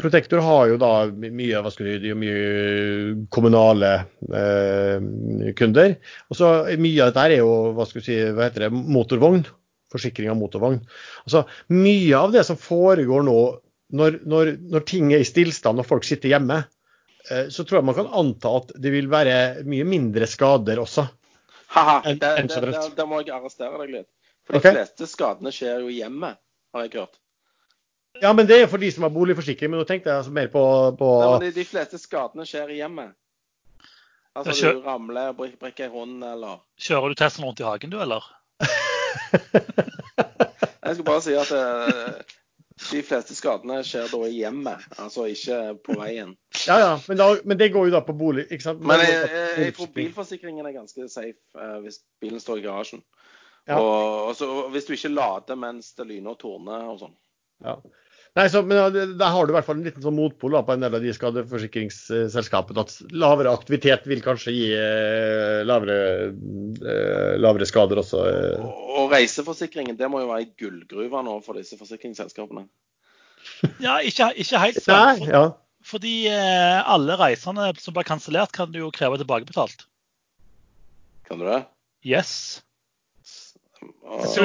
Protektor har jo da mye hva skal du, mye kommunale eh, kunder. Og så mye av dette er jo hva skal du si, hva heter det, motorvogn. Forsikring av motorvogn. Altså Mye av det som foregår nå når, når, når ting er i stillstand og folk sitter hjemme, eh, så tror jeg man kan anta at det vil være mye mindre skader også. Ha-ha, der, må jeg arrestere deg litt. For de okay. fleste skadene skjer jo hjemme, har jeg hørt. Ja, men det er for de som har boligforsikring. Men nå tenkte jeg altså mer på, på Nei, men de, de fleste skadene skjer i hjemmet. Altså Jeg kjø- du ramler, brik- brekker i hånden eller Kjører du testen rundt i hagen, du, eller? Jeg skal bare si at eh, de fleste skadene skjer da i hjemmet, altså ikke på veien. Ja, ja, men, da, men det går jo da på bolig, ikke sant? Men men jeg, jeg, jeg tror bilforsikringen er ganske safe uh, hvis bilen står i garasjen. Ja. Og, og så, hvis du ikke lader mens det lyner og torner og sånn. Ja. Nei, så, men da Der har du i hvert fall en liten sånn motpol da, på en del av de skadeforsikringsselskapene. At lavere aktivitet vil kanskje gi eh, lavere, eh, lavere skader også. Eh. Og, og reiseforsikringen, det må jo være i gullgruva nå for disse forsikringsselskapene. Ja, ikke, ikke helt. Sånn. For, ja. fordi eh, alle reisene som blir kansellert, kan du jo kreve tilbakebetalt. Kan du det? Yes. Så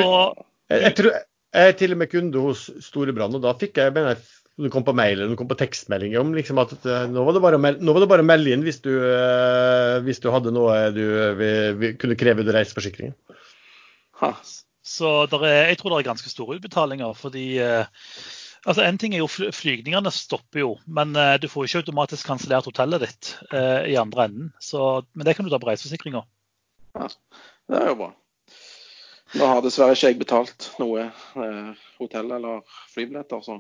Jeg, jeg, tror, jeg er til og med kunde hos Storebrand, og da fikk jeg mener, jeg, det kom på mail eller det kom på tekstmelding om liksom at eh, nå var det bare å melde, nå var det bare å melde inn hvis du, eh, hvis du hadde noe du vi, vi kunne kreve under reiseforsikringen. Så der er, jeg tror det er ganske store utbetalinger. fordi eh, altså En ting er jo flygningene stopper jo, men eh, du får jo ikke automatisk kansellert hotellet ditt eh, i andre enden. Så, men det kan du ta på reiseforsikringa. det er jo bra. Nå har dessverre ikke jeg betalt noe eh, hotell eller flybilletter, så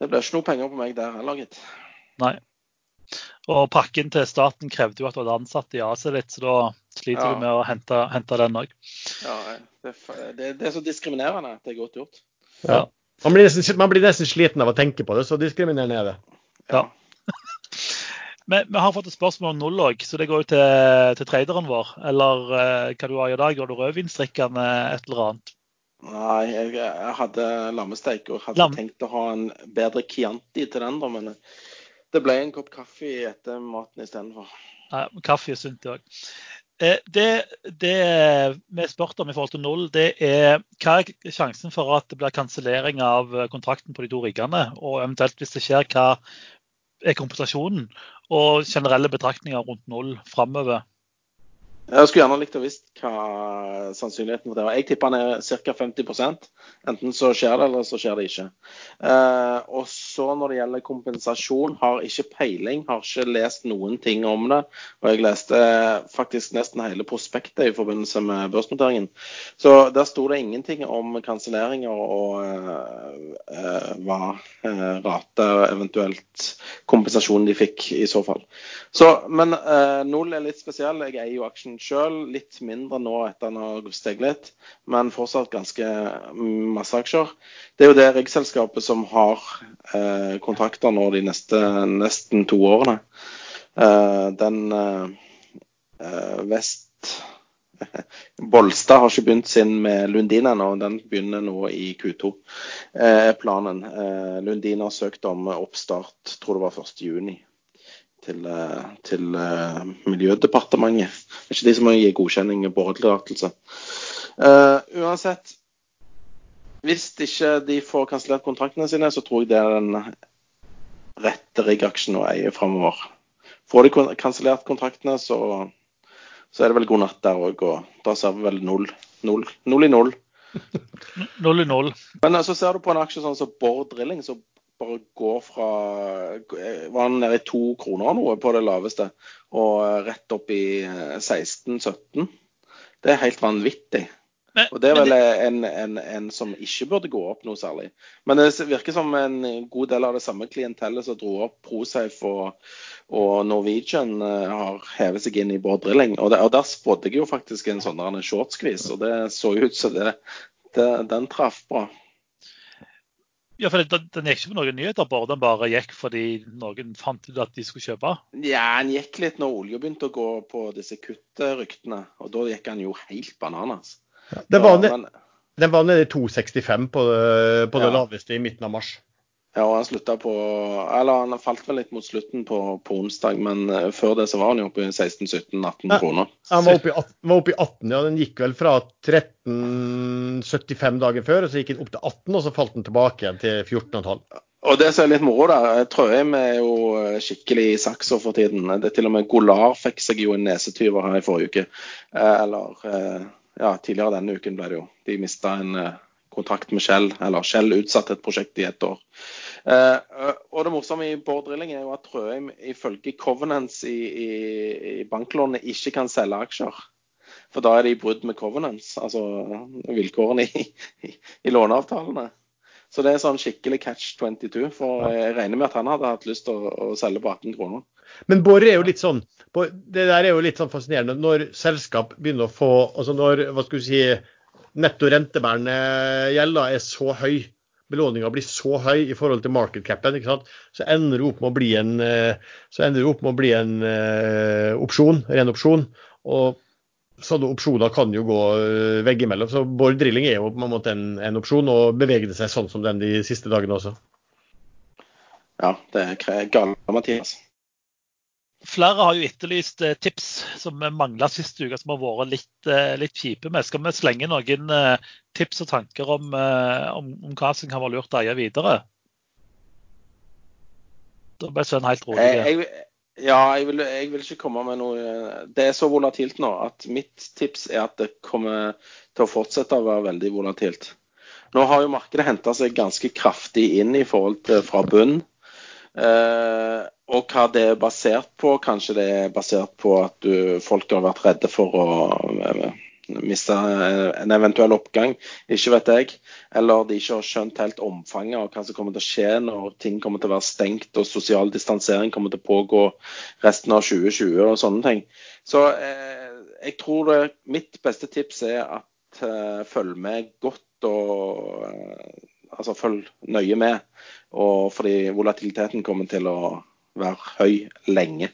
det blir ikke noe penger på meg der heller, gitt. Nei. Og pakken til staten krevde jo at du hadde ansatt i AC litt, så da sliter Ja. du med å hente, hente den òg. Ja, det, det, det er så diskriminerende at det er godt gjort. Ja. Man, blir nesten, man blir nesten sliten av å tenke på det, så diskriminerende er det. Ja. Vi, vi har fått et spørsmål om null òg, så det går jo til, til traderen vår. Eller eh, hva du har i dag? Har du rødvinsdrikkende et eller annet? Nei, jeg, jeg hadde lammesteik og hadde Lam- tenkt å ha en bedre Chianti til den, da, men det ble en kopp kaffe etter maten istedenfor. Nei, kaffe er sunt, det òg. Eh, det, det vi spurte om i forhold til null, det er hva er sjansen for at det blir kansellering av eh, kontrakten på de to riggene? Og eventuelt hvis det skjer, hva er kompensasjonen? Og generelle betraktninger rundt null framover. Jeg skulle gjerne likt å visst hva sannsynligheten for det var. Jeg tipper den er ca. 50% Enten så skjer det, eller så skjer det ikke. Eh, og så når det gjelder kompensasjon, har ikke peiling, har ikke lest noen ting om det. Og jeg leste faktisk nesten hele prospektet i forbindelse med børsnoteringen. Så der sto det ingenting om kanselleringer og eh, eh, hva eh, rate eventuelt kompensasjon de fikk i så fall. Så, men eh, null er litt spesiell. Jeg eier jo aksjen sjøl. Litt mindre nå etter den har steget litt, men fortsatt ganske masse aksjer. Det er jo det riggselskapet som har eh, kontrakter nå de neste nesten to årene. Eh, den eh, eh, Vest Bolstad har ikke begynt sin med Lundin ennå. Den begynner nå i Q2. Eh, planen. Eh, Lundin har søkt om oppstart, tror det var 1.6 til, eh, til eh, Miljødepartementet. Det er ikke de som må gi godkjenning og boretillatelse. Uh, uansett, hvis ikke de får kansellert kontraktene sine, så tror jeg det er den rette riggaksjen å eie framover. får de kansellert kontraktene, så, så, er det vel god natt der òg. Og da ser vi vel null, null, null i null. Null i null. Men så ser du på en aksje sånn som Bård Drilling, så bare går fra Var han nede i to kroner noe på det laveste, og rett opp i 16-17. Det er helt vanvittig. Men, og det er vel det... En, en, en, som ikke burde gå opp noe særlig. Men det virker som en god del av det samme klientellet som dro opp Prosafe og, og Norwegian har hevet seg inn i Bård Drilling. Og, det, og der spådde jeg jo faktisk en sånn shortskvis, og det så ut som det, det, den traff bra. Ja, for den, den gikk ikke på noen nyheter, bare den bare gikk fordi noen fant ut at de skulle kjøpe? Ja, den gikk litt når olja begynte å gå på disse kuttryktene. Og da gikk den jo helt bananas. Ja, den, var ned, den var nede i 2,65 på, på det laveste i midten av mars. Ja, og han slutta på Eller han falt vel litt mot slutten på, på onsdag, men uh, før det så var han jo oppe i 16-17-18 kroner. Han var oppe, i, var oppe i 18, ja. Den gikk vel fra 13,75 dagen før, og så gikk den opp til 18, og så falt den tilbake igjen til 14,5. Og det som er litt moro, da Trøim er jo eh, skikkelig i saksa for tiden. Det er til og med Golar fikk seg jo en nesetyver her i forrige uke. Eh, eller ja, tidligere denne uken ble det jo. De mista en kontrakt med Shell, eller Shell utsatte et prosjekt i ett år. Uh, og det morsomme i Bård Drilling er jo at Trøheim ifølge Covenants i, i, i banklånet ikke kan selge aksjer. For da er det i brudd med Covenants, altså vilkårene i, i, i, låneavtalene. Så det er sånn skikkelig catch 22. For jeg regner med at han hadde hatt lyst til å, å selge på 18 kroner. Men Bård er jo litt sånn Det der er jo litt sånn fascinerende. Når selskap begynner å få altså Når hva skal du si, netto rentebærende gjelda er så høy, belåninga blir så høy i forhold til market capen, så ender det opp med å bli en, eh, så ender det opp med å bli en uh, opsjon, ren opsjon. Og sånne opsjoner kan jo gå uh, veggimellom. Så Bård Drilling er jo på en måte en, en opsjon, og beveger det seg sånn som den de siste dagene også. Ja, det er galt, Mathias. Flere har jo etterlyst eh, tips som mangla sist uke, som har vært litt, eh, litt kjipe med. Skal vi slenge noen eh, tips og tanker om, om, om hva som kan være lurt å eie videre? Da ble Sven helt rolig. Jeg, ja, jeg vil, jeg vil, ikke komme med noe Det er så volatilt nå at mitt tips er at det kommer til å fortsette å være veldig volatilt. Nå har jo markedet henta seg ganske kraftig inn i forhold til fra bunn. Eh, og hva det er basert på. Kanskje det er basert på at du, folk har vært redde for å eh, miste en eventuell oppgang, ikke vet jeg. Eller de ikke har skjønt helt omfanget av hva som kommer til å skje når ting kommer til å være stengt og sosial distansering kommer til å pågå resten av 2020 og sånne ting. Så eh, jeg tror det, mitt beste tips er at eh, følg med godt og eh, altså følg nøye med. Og fordi volatiliteten kommer til å være høy lenge.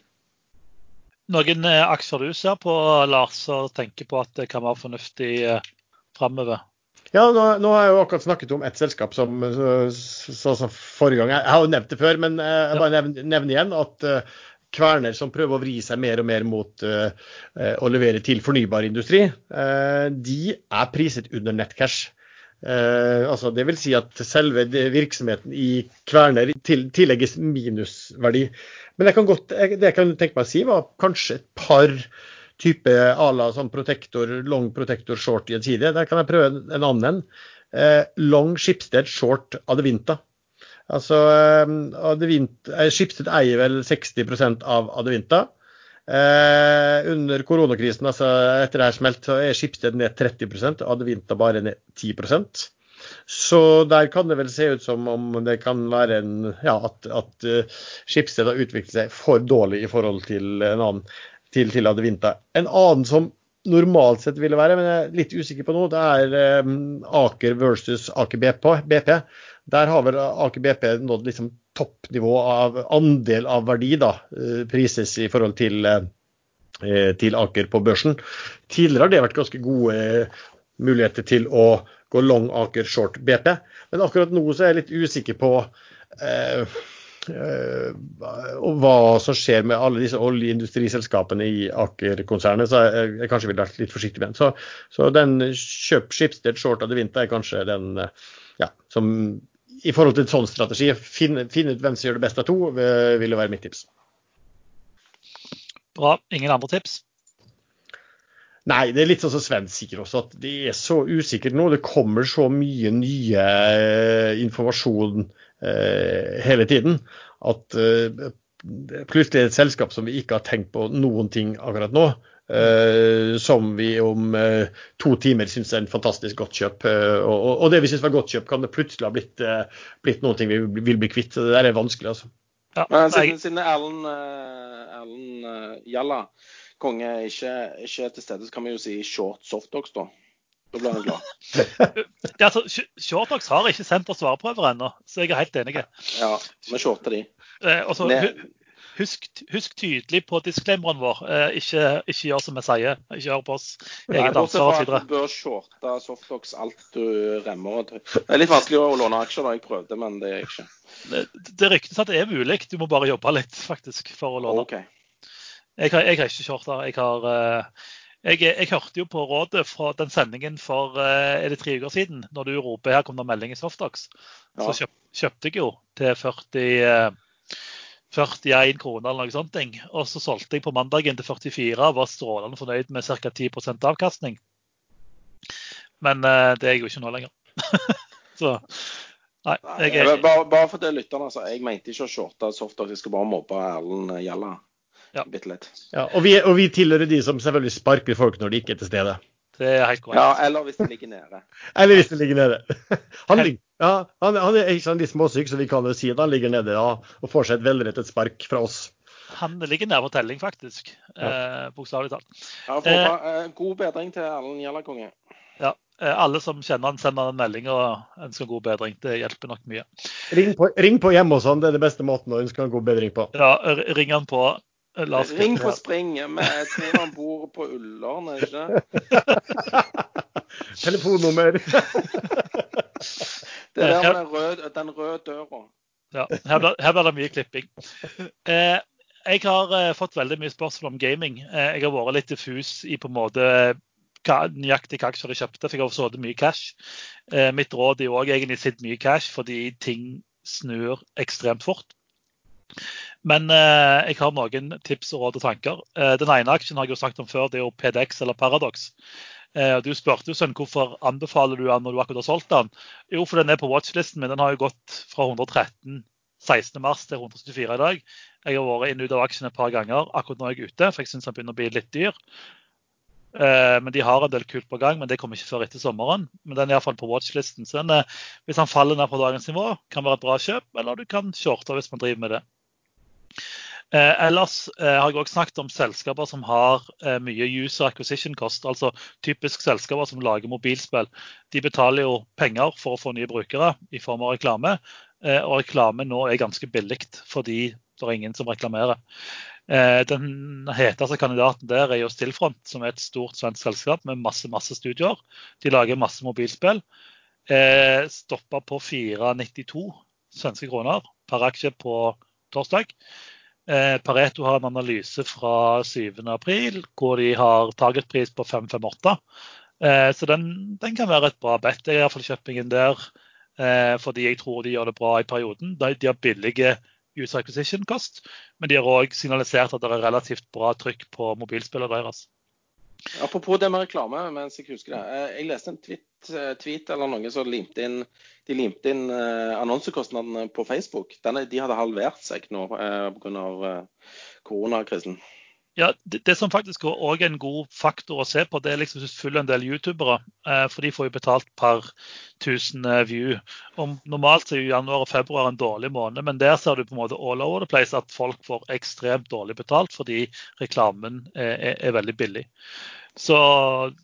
Noen eh, aksjer du ser på, Lars, og tenker på at det kan være fornuftig eh, framover? Ja, nå, nå, har jeg jo akkurat snakket om ett selskap som sånn som forrige gang. Jeg har jo nevnt det før, men eh, jeg bare nevner, nevner igjen at uh, Kverner som prøver å vri seg mer og mer mot uh, å levere til fornybar industri, uh, de er priset under nettcash. Eh, altså det vil si at selve virksomheten i Kverner til, tillegges minusverdi. Men jeg godt, det jeg kan tenke meg å si, var kanskje et par type à la sånn protektor, long protektor short i en side. Der kan jeg prøve en annen. Eh, long Schibsted short Adevinta. Altså, eh, Adevinta, eh, Schibsted eier vel 60% av Adevinta. Eh, under koronakrisen, altså etter det her smelt, så er Skipsted ned 30% Adevinta bare ned 10% Så der kan det vel se ut som om det kan være en, ja, at, at uh, Skipsted har utviklet seg for dårlig i forhold til en annen, til, til Adevinta. En annen som normalt sett ville være, men jeg er litt usikker på nå, det er um, Aker versus Aker. BP. Der har vel Aker BP nådd liksom toppnivå av andel av verdi da, eh, prises i forhold til, eh, til Aker på børsen. Tidligere har det vært ganske gode eh, muligheter til å gå long Aker short BP, men akkurat nå så er jeg litt usikker på eh, eh, hva som skjer med alle disse oljeindustriselskapene i Aker-konsernet. Så jeg, jeg kanskje ville vært litt forsiktig med den. Så, så den kjøp Schibsted short av det vinter er kanskje den ja, som i forhold til en sånn strategi, finn, finn, ut hvem som gjør det best av to, vil jo være mitt tips. Bra. Ingen andre tips? Nei, det er litt sånn som Sven sier også, at det er så usikkert nå. Det kommer så mye nye eh, informasjon eh, hele tiden at eh, plutselig er det et selskap som vi ikke har tenkt på noen ting akkurat nå. Eh, som vi om uh, to timer syns er en fantastisk godt kjøp. Uh, og, og, det vi syns var godt kjøp, kan det plutselig ha blitt, blitt noe vi vil bli kvitt. Det der er vanskelig, altså. Ja, Men siden, siden Erlend, Erlend Jalla konge ikke, ikke er til stede, så kan vi jo si short softdogs, da. Da blir han glad. ja, altså, Shortdogs har ikke sendt oss svareprøver ennå, så jeg er helt enig. Ja, vi shorter de. Eh, også, husk, husk, tydelig på disclaimeren vår. Eh, ikke, ikke, gjør som vi sier. Ikke hør på oss. Eget ansvar osv. Du bør shorte softdogs alt du remmer. Det er litt vanskelig å låne aksjer, da jeg prøvde, men det er ikke. Det, det ryktes at det er mulig. Du må bare jobbe litt faktisk for å låne. Okay. Jeg har, jeg har ikke shorta. Jeg, har, eh, jeg, jeg, hørte jo på rådet fra den sendingen for eh, er det tre uker siden, når du roper her kom det melding i Softdox. Ja. Så kjøp, kjøpte jeg jo til 40, 41 eh, kroner eller noe sånt. Og så solgte jeg på mandagen til 44 og var strålende fornøyd med ca. 10% avkastning. Men det er jeg jo ikke nå lenger. så Nei, jeg, er... bare, bare for det lytterne, altså. Jeg mente ikke å shorte softdog, jeg skal bare mobbe Erlend Gjalla. Ja. Bitte litt. Ja, og, vi, og vi tilhører de som selvfølgelig sparker folk når de ikke er til stede. Det er helt korrekt. Ja, eller hvis det ligger nede. eller hvis det ligger nede. Han, ja, han, han er ikke sånn litt småsyk, så vi kan jo si at han ligger nede ja, og får seg et velrettet spark fra oss. Han ligger nærmere på telling, faktisk. Ja. Eh, Bokstavelig talt. Ja, for, eh, eh, god bedring til Erlend Gjellakonge. Ja. Eh, alle som kjenner han, sender en melding og ønsker god bedring. Det hjelper nok mye. Ring på, ring på hjemme hos han, det er det beste måten å ønske han god bedring på. Ja, ring han på Ring på springet. med tre han bor på Ullern, ikke Telefonnummer. det er der med den røde, den røde døra. Ja, her blir, det mye klipping. Eh, jeg har eh, fått veldig mye spørsmål om gaming. Eh, jeg har vært litt diffus i på en måte hva, nøyaktig hva aksjer jeg kjøpte, for jeg har sittet mye cash. Eh, mitt råd er òg egentlig sitt mye cash, fordi ting snur ekstremt fort. Men eh, jeg har noen tips og råd og tanker. Eh, den ene aksjen har jeg jo sagt om før, det er jo PDX eller Paradox. Eh, du spurte jo sønn hvorfor anbefaler du den når du akkurat har solgt den. Jo, for den er på watchlisten min. Den har jo gått fra 113 16.3 til 174 i dag. Jeg har vært inn ut av aksjen et par ganger. Akkurat nå er jeg ute, for jeg syns den begynner å bli litt dyr. Eh, men de har en del kult på gang, men det kommer ikke før etter sommeren. Men den er iallfall på watchlisten. Så den, hvis han faller ned på dagens nivå, kan være et bra kjøp, eller du kan shorte hvis man driver med det. Eh, ellers eh, har jeg også snakket om selskaper som har eh, mye user acquisition cost. Altså typisk selskaper som lager mobilspill. De betaler jo penger for å få nye brukere i form av reklame. Eh, og reklame nå er ganske billig fordi det er ingen som reklamerer. Eh, den heteste kandidaten der er jo Stillfront, som er et stort svensk selskap med masse masse studioer. De lager masse mobilspill. Eh, Stoppa på 4,92 svenske kroner per aksje på torsdag. Eh, Pareto har en analyse fra 7.4 hvor de har targetpris på 558. Eh, så den, den, kan være et bra bet. Jeg har iallfall kjøpt meg der eh, fordi jeg tror de gjør det bra i perioden. De, har billige user acquisition cost, men de har òg signalisert at det er relativt bra trykk på mobilspillene deres. Apropos det med reklame, mens jeg husker det. Jeg leste en tweet, tweet eller noe som limte inn de limte inn eh, annonsekostnadene på Facebook. Denne, de hadde halvert seg nå eh, pga. Eh, koronakrisen. Ja, det, det, som faktisk òg er en god faktor å se på, det er liksom hvis du følger en del youtubere. Eh, for de får jo betalt per 1000 eh, view. Og normalt er jo januar og februar en dårlig måned, men der ser du på en måte all over the place at folk får ekstremt dårlig betalt fordi reklamen er, er, er veldig billig. Så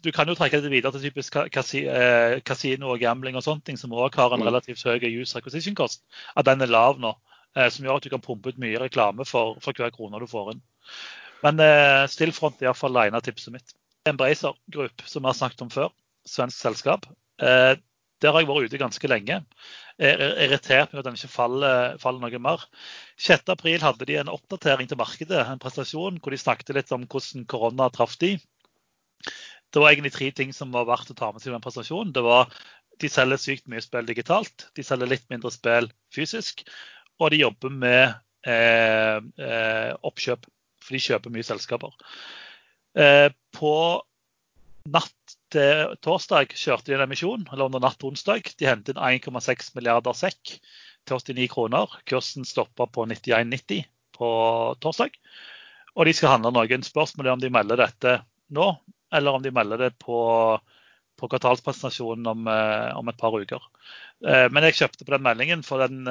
du kan jo trekke det videre til typisk kasino eh, og gambling og sånne ting, som òg har en mm. relativt høy user acquisition cost. At den er lav nå. Eh, som gjør at du kan pumpe ut mye reklame for, for hver krone du får inn. Men eh, Stillfront er iallfall av tipset mitt. Embracer Group, som vi har snakket om før. Svensk selskap. Eh, der har jeg vært ute ganske lenge. Jeg er irritert med at den ikke faller, faller noe mer. 6.4 hadde de en oppdatering til markedet, en prestasjon hvor de snakket litt om hvordan korona traff de. Det var egentlig tre ting som var verdt å ta med seg i den presentasjonen. Det var De selger sykt mye spill digitalt, de selger litt mindre spill fysisk, og de jobber med eh, eh, oppkjøp for de kjøper mye selskaper. Eh, på natt til torsdag kjørte de en emisjon, eller under natt til onsdag. De hentet inn 1,6 milliarder sekk til 89 kroner. Kursen stoppa på 91,90 på torsdag. Og de skal handle noen. Spørsmålet er om de melder dette nå, eller om de melder det på, på kvartalspresentasjonen om, eh, om, et par uker. Eh, men jeg kjøpte på den meldingen for den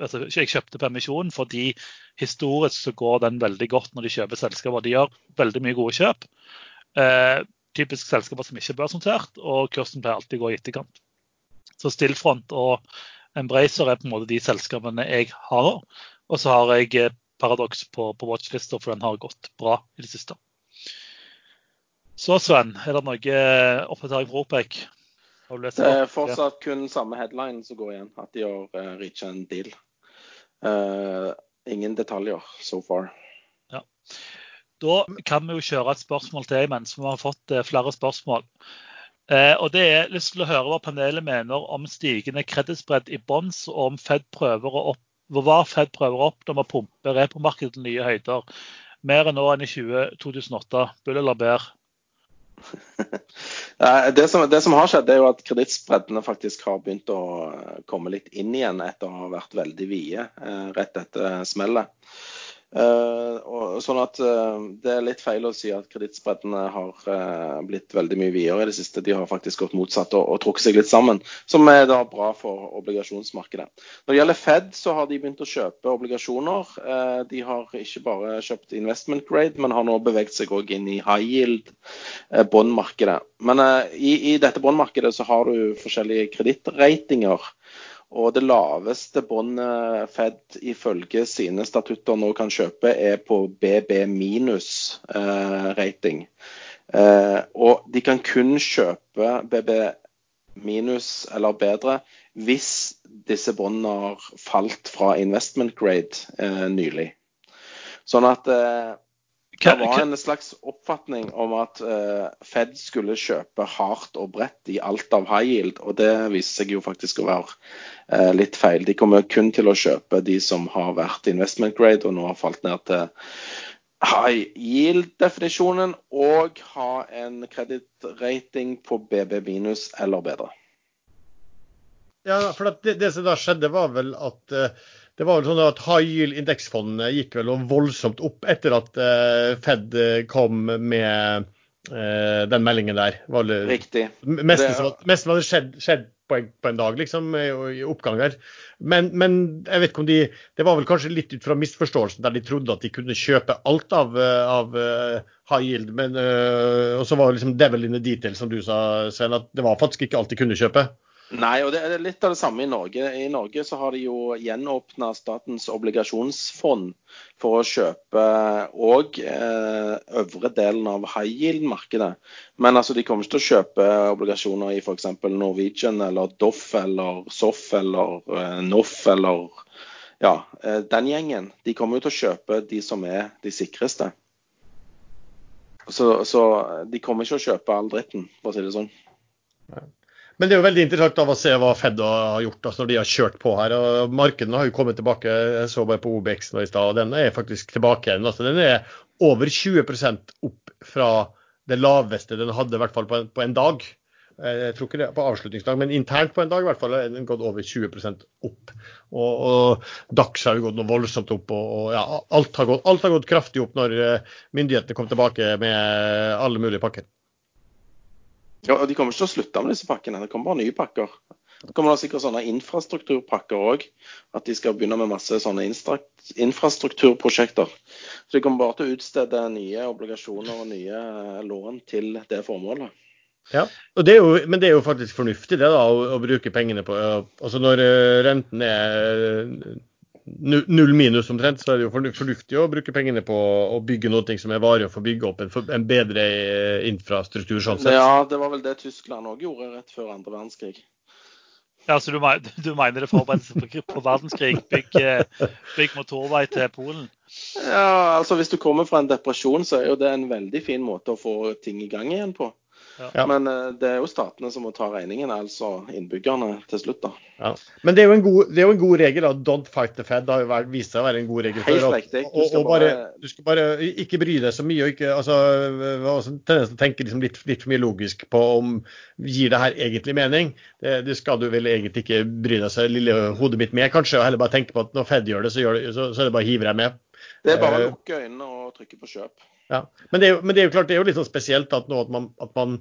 altså, Jeg kjøpte permisjonen, fordi historisk så går den veldig godt når de kjøper selskaper. De gjør veldig mye gode kjøp. typisk selskaper som ikke er børsnotert, og kursen pleier alltid å gå i etterkant. Så Stillfront og Embracer er på en måte de selskapene jeg har. Og så har jeg Paradox på, på watchlista, for den har gått bra i det siste. Så Sven, er det noe oppdatering fra OPEC? Det er fortsatt kun samme headline som går igjen, at de har uh, reacha en deal. Uh, ingen detaljer so far. Ja. Da kan vi jo kjøre et spørsmål til mens vi har fått flere spørsmål. Eh, og det er lyst til å høre hva panelet mener om stigende kredittspredd i bonds, og om Fed prøver å opp, hva Fed prøver å oppnå med å pumpe repomarkedet til nye høyder. Mer enn nå enn i 20, 2008. Bull eller bær? det, som, det, som, har skjedd, er jo at kredittspreddene faktisk har begynt å komme litt inn igjen etter å ha vært veldig vide eh, rett etter smellet. Uh, og, sånn at uh, Det er litt feil å si at kredittspreddene har uh, blitt veldig mye videre i det siste. De har faktisk gått motsatt og, og trukket seg litt sammen, som er da bra for obligasjonsmarkedet. Når det gjelder Fed, så har de begynt å kjøpe obligasjoner. de har ikke bare kjøpt investment grade, men har nå beveget seg òg inn i high yield bondmarkedet. Men i, i, dette bondmarkedet så har du forskjellige kredittratinger. Og det laveste båndet Fed ifølge sine statutter nå kan kjøpe, er på BB minus-rating. Eh, eh, og de kan kun kjøpe BB minus eller bedre hvis disse båndene har falt fra investment grade eh, nylig. Sånn at eh, det var en slags oppfatning om at uh, Fed skulle kjøpe hardt og bredt i alt av high yield, og det viser seg jo faktisk å være uh, litt feil. De kommer kun til å kjøpe de som har vært investment grade og nå har falt ned til high yield-definisjonen, og ha en kredittrating på BB minus eller bedre. Ja, for det, det, som da skjedde, var vel at uh det var vel sånn at High yield-indeksfondene gikk vel voldsomt opp etter at uh, Fed kom med uh, den meldingen der. Var det, Riktig. Mest som hadde skjedd, skjedd på, en, på, en, dag, liksom, i, oppgang der. Men, men, jeg vet ikke om de Det var vel kanskje litt ut fra misforståelsen der de trodde at de kunne kjøpe alt av, av high yield. Men, og så var det liksom devil in the detail, som du sa, Sven, at det var faktisk ikke alt de kunne kjøpe. Nei, og det er litt av det samme i Norge. I Norge så har de jo gjenåpna Statens obligasjonsfond for å kjøpe òg eh, øvre delen av high yield-markedet. Men altså, de kommer ikke til å kjøpe obligasjoner i f.eks. Norwegian eller Doff eller Soff eller eh, Noff eller ja, eh, den gjengen. De kommer jo til å kjøpe de som er de sikreste. Så, så de kommer ikke å kjøpe all dritten, for å si det sånn. Men det er jo veldig interessant av å se hva Fed har gjort altså når de har kjørt på her. og Markedene har jo kommet tilbake. Jeg så bare på OBX nå i stad, og den er faktisk tilbake igjen. Altså, den er over 20 opp fra det laveste den hadde, i hvert fall på en, på en, dag. Jeg tror ikke det på avslutningsdag, men internt på en dag i hvert fall er den gått over 20 opp. Og, og DAX har jo gått noe voldsomt opp. og, og ja, alt, har gått, alt, har gått, kraftig opp når eh, myndighetene kom tilbake med alle mulige pakker. Ja, og De kommer ikke til å slutte med disse pakkene. Det kommer bare nye pakker. Det kommer da sikkert sånne infrastrukturpakker òg. At de skal begynne med masse sånne infrastrukturprosjekter. Så de kommer bare til å utstede nye obligasjoner og nye eh, lån til det formålet. Ja, det jo, Men det er jo faktisk fornuftig det da, å, å bruke pengene på altså Når eh, renten er null minus omtrent, så er det jo fornuftig å bruke pengene på å bygge noe som er varig, og få bygge opp en, en, bedre eh, infrastruktur. sånn sett. Ja, det var vel det Tyskland òg gjorde rett før andre verdenskrig. Ja, så du, du mener det forberedelse på, på verdenskrig? Bygg, eh, bygg motorvei til Polen? Ja, altså Hvis du kommer fra en depresjon, så er jo det en veldig fin måte å få ting i gang igjen på. Ja. Men eh, det er jo statene som må ta regningen, altså innbyggerne til slutt, da. Ja. Men det er, jo en god, det er jo en god regel. da, Don't fight the Fed. Det har jo vært, vist seg å være en god regel. Helt før, og- riktig. Du skal og bare, bare- du skal bare ikke bry deg så mye. og ikke, altså, jeg tendens til å tenke liksom litt, litt for mye logisk på om gir det her egentlig mening. Det, det skal du vel egentlig ikke bry deg så lille hodet mitt med, kanskje. og Heller bare tenke på at når Fed gjør det, så, gjør det, så, så er det bare å hive deg med. Det er bare Eh, å lukke øynene og trykke på kjøp. Ja. Men, det jo, men det er jo klart det er jo litt sånn spesielt at nå at man, at man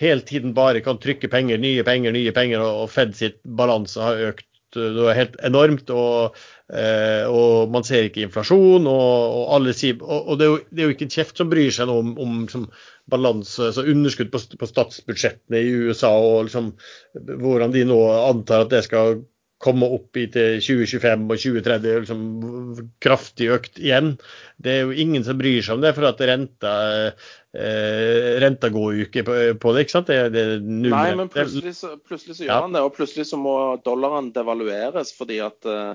hele tiden bare kan trykke penger, nye penger, nye penger, og og Fed sitt balanse har økt uh, det er helt enormt. Og, eh, og man ser ikke inflasjon, og, og alle sier Og, og det, er jo, det er jo ikke en kjeft som bryr seg om, om som balanse, altså underskudd på, på statsbudsjettene i USA, og liksom, hvordan de nå antar at det skal komme opp i til 2025 og 2030 liksom kraftig økt igjen. Det er jo ingen som bryr seg om det, for at renta, eh, renta går jo ikke på, på det. ikke sant? Det, det Nei, men plutselig så, plutselig så gjør Ja. han det. Og plutselig så må dollaren devalueres fordi at eh,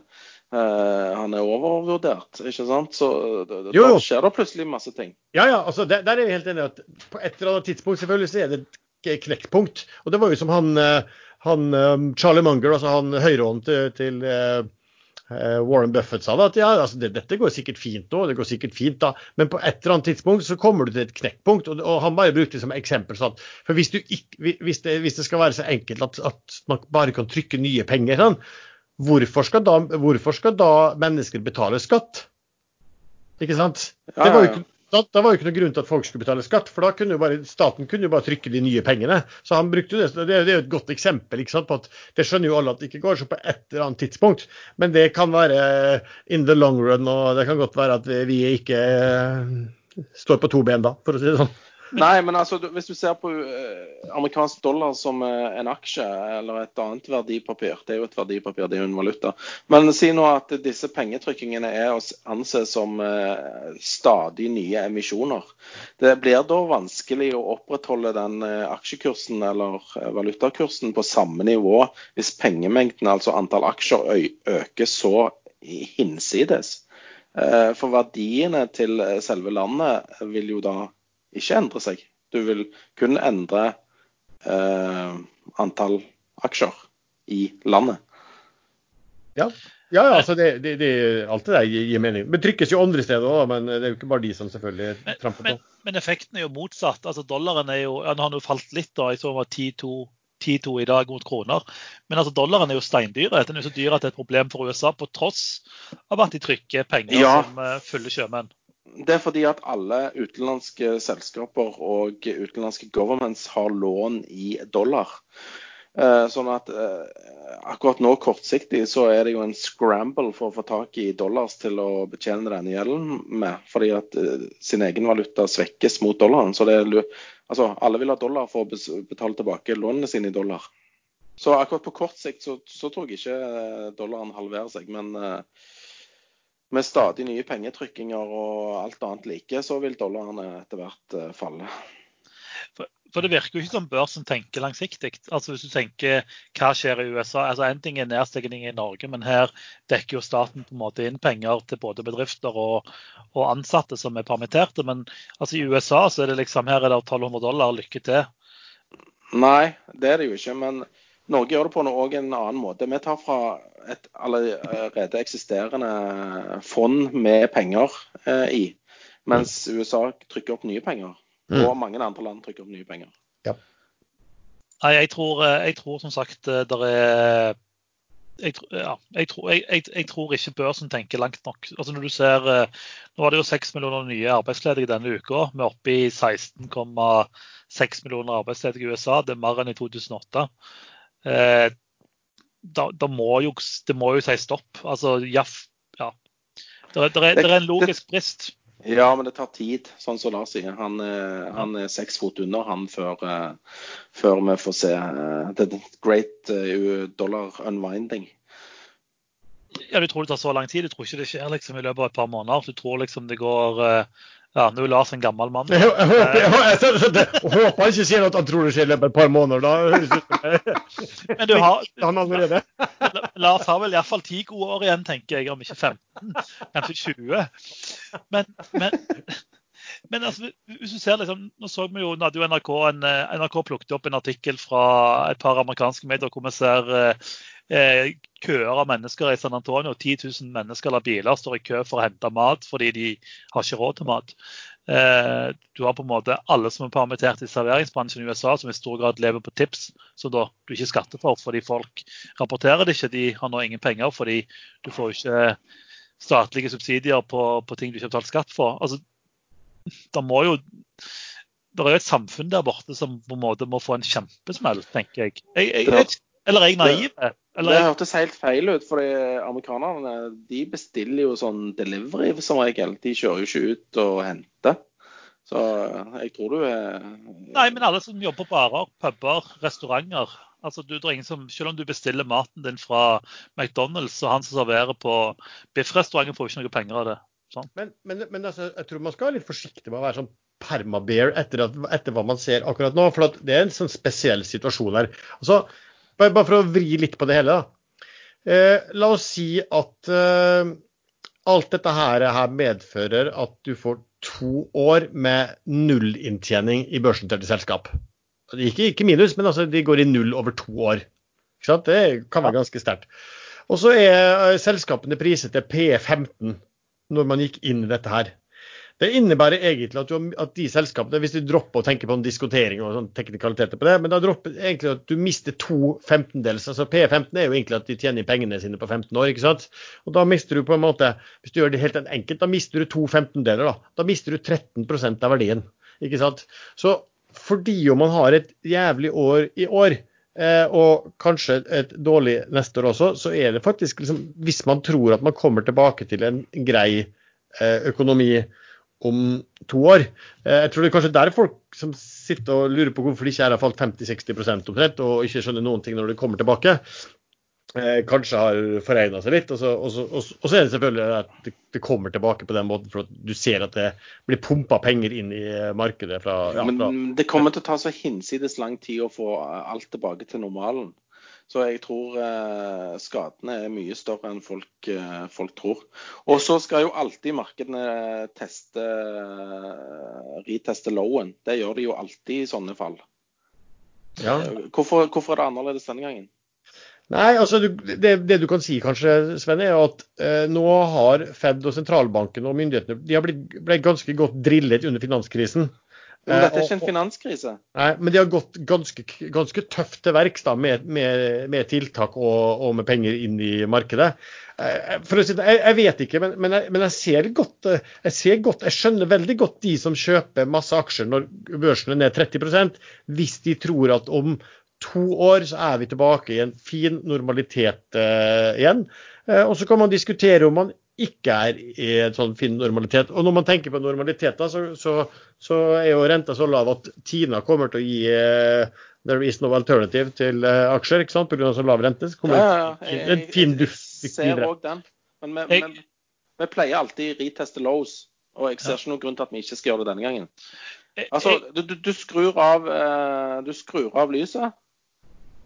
eh, han er overvurdert. ikke sant? Så da, da Jo, jo. skjer det plutselig masse ting. Ja, ja, altså der, der er jeg helt enig at på et eller annet tidspunkt selvfølgelig så er det et knekkpunkt. Og det var jo som han, eh, han eh, Charlie Munger, altså han høyrehånden til, til eh, eh, Warren Buffett sa da, at ja, altså det, dette går sikkert fint nå, det går sikkert fint da, men på et eller annet tidspunkt så kommer du til et knekkpunkt. Og, og han bare brukte det som eksempel. sånn, for hvis, du ikke, hvis, det, hvis det skal være så enkelt at, at man bare kan trykke nye penger, sånn, hvorfor, skal da, hvorfor skal da mennesker betale skatt? Ikke sant? Det var jo ikke, da, da var jo ikke noen grunn til at folk skulle betale skatt, for da kunne jo bare, staten kunne jo bare trykke de nye pengene. Så han brukte jo det. Det, det er jo et godt eksempel ikke sant, på at det skjønner jo alle at det ikke går så på et eller annet tidspunkt. Men det kan være in the long run, og det kan godt være at vi ikke eh, står på to ben da, for å si det sånn. Nei, men altså, hvis du ser på eh, amerikansk dollar som eh, en aksje eller et annet verdipapir Det er jo et verdipapir, det er jo en valuta. Men si nå at disse pengetrykkingene er å anse som eh, stadig nye emisjoner. Det blir da vanskelig å opprettholde den aksjekursen eller valutakursen på samme nivå hvis pengemengden, altså antall aksjer, øker så hinsides. For verdiene til selve landet vil jo da ikke endre seg. Du vil kun endre eh, antall aksjer i landet. Ja, ja, ja, altså det, det, det, alt det der gir, mening. Det trykkes jo andre steder òg, men det er jo ikke bare de som selvfølgelig Men, tramper på. men, men effekten er jo motsatt. altså Dollaren er jo, ja, nå har den jo falt litt, da, jeg så den var 10-2 10-2 i dag mot kroner. Men altså dollaren er jo steindyre. Den er jo så dyr at det er et problem for USA, på tross av at de trykker penger Ja. som uh, fulle sjømenn. Det er fordi at alle utenlandske selskaper og utenlandske governments har lån i dollar. Eh, Sånn at eh, akkurat nå kortsiktig så er det jo en scramble for å få tak i dollars til å betjene denne gjelden med. Fordi at eh, sin egen valuta svekkes mot dollaren. Så er, altså, alle vil ha dollar for å betale tilbake lånene sine i dollar. Så akkurat på kort sikt så, så tror jeg ikke dollaren halverer seg. Men med stadig nye pengetrykkinger og alt annet like, så vil dollarene etter hvert eh, falle. For, for det virker jo ikke som børsen tenker langsiktig. Altså Hvis du tenker hva skjer i USA altså En ting er nedstigning i Norge, men her dekker jo staten på en måte inn penger til både bedrifter og, og ansatte som er permitterte. Men altså i USA så er det liksom her er det 1200 dollar, lykke til. Nei, det er det jo ikke. Men Norge gjør det på også en annen måte. Vi tar fra et allerede eksisterende fond med penger eh, i, mens USA trykker opp nye penger. Mm. Og mange andre land trykker opp nye penger. Nei, jeg tror, eh, jeg tror som sagt der er jeg, ja, jeg, tror, jeg, jeg, jeg tror ikke børsen tenker langt nok. Altså når du ser, eh, Nå var det jo 6 millioner nye arbeidsledige denne uka. Vi er oppe i 16,6 millioner arbeidsledige i USA. Det er mer enn i 2008. Eh, da, da må jo, det må jo si stopp. Altså, jaff, ja. Det, er- det, det en logisk brist. Ja, men det tar tid, sånn som Lars sier. Han, er- han er seks fot under han før, eh, før vi får se eh, the great eh, dollar unwinding. Ja, Du tror det tar så lang tid? Du tror ikke det skjer liksom i løpet av et par måneder? Du tror liksom det går eh, Ja, nå er Lars en gammel mann. Jeg, håper, jeg, jeg, jeg, håper han ikke sier at han tror det skjer i løpet av et par måneder. Da høres ut Men du har, han allerede. Lars har vel iallfall ti gode år igjen, tenker jeg, om ikke 15, kanskje 20. Men, men, Men altså, hvis du ser liksom, nå så vi jo, nå hadde jo NRK en, eh, NRK plukket opp en artikkel fra et par amerikanske medier hvor vi ser eh, køer av mennesker i San Antonio. 10 000 mennesker eller biler står i kø for å hente mat fordi de har ikke råd til mat. Eh, du har på en måte alle som er permittert i serveringsbransjen i USA, som i stor grad lever på tips, som da du ikke skatter for fordi folk rapporterer det ikke. De har nå ingen penger fordi du får ikke statlige subsidier på, på ting du ikke har betalt skatt for. Altså, det må jo det er jo et samfunn der borte som på en måte må få en kjempesmell, tenker jeg. jeg, jeg, jeg eller er jeg naiv? Eller? Det hørtes helt feil ut. for Amerikanerne de bestiller jo sånn delivery som regel. De kjører jo ikke ut og henter. Så jeg tror du er Nei, men alle som jobber på barer, puber, restauranter. Altså, du, som, selv om du bestiller maten din fra McDonald's, og han som serverer på biffrestauranten, får ikke noe penger av det. Sånn. Men, men, men altså, jeg tror man skal være litt forsiktig med å være sånn permabear etter, etter hva man ser akkurat nå. For det er en sånn spesiell situasjon her. Altså, bare, bare, for å vri litt på det hele. da. Eh, la oss si at eh, alt dette her, her, medfører at du får to år med nullinntjening i børsnoterte selskap. Ikke, ikke minus, men altså, de går i null over to år. Det kan være ganske sterkt. Og så er eh, selskapene priset til P15 når man gikk inn i dette her. Det innebærer egentlig at, du, at de selskapene, hvis du dropper å tenke på en diskutering og sånn teknikaliteter på det, men da dropper egentlig at du mister to femtendels. altså P15 er jo egentlig at de tjener pengene sine på 15 år. ikke sant? Og da mister du på en måte, hvis du gjør det helt enkelt, da mister du to femtendeler. Da Da mister du 13% av verdien. ikke sant? Så fordi om man har et jævlig år i år, eh, og kanskje et dårlig neste år også, så er det faktisk liksom Hvis man tror at man kommer tilbake til en grei eh, økonomi om to år. Eh, jeg tror det er kanskje der folk som sitter og lurer på hvorfor det ikke er falt 50-60 omtrent, og ikke skjønner noen ting når de kommer tilbake. Eh, kanskje har foregna seg litt. Og så, og, så, og så, er det selvfølgelig at det, det, kommer tilbake på den måten for at du ser at det blir pumpa penger inn i markedet. Fra, ja, fra, Men det kommer til å ta så hinsides lang tid å få alt tilbake til normalen. Så jeg tror eh, skadene er mye større enn folk, eh, folk tror. Og så skal jo alltid markedene teste, reteste lowen. Det gjør de jo alltid i sånne fall. Ja. Hvorfor, hvorfor, er det annerledes denne gangen? Nei, altså det, det, du kan si kanskje, Sven, er at eh, nå har Fed og sentralbanken og myndighetene de har blitt, ble ganske godt drillet under finanskrisen. Men dette er ikke en finanskrise? Nei, men de har gått ganske, ganske tøft til verks med, med, med, tiltak og, og, med penger inn i markedet. Eh, for å si det, jeg, jeg vet ikke, men, men, jeg, men jeg, ser godt, jeg, ser godt, jeg skjønner veldig godt de som kjøper masse aksjer når børsen er ned 30% hvis de tror at om to år så er vi tilbake i en fin normalitet uh, igjen. Uh, og så kan man diskutere om man ikke er i en sånn fin normalitet. Og når man tenker på normaliteter, så, så, så, er jo renta så lav at Tina kommer til å gi uh, there is no alternative til uh, aksjer ikke sant? pga. så lav rente. Så kommer ja, ja, ja. en fin duft. Jeg ser òg den. Men vi, jeg, vi, vi, pleier alltid reteste lows, og jeg ser ikke noen grunn til at vi ikke skal gjøre det denne gangen. Altså, du, du, du, skrur av, uh, du skrur av lyset.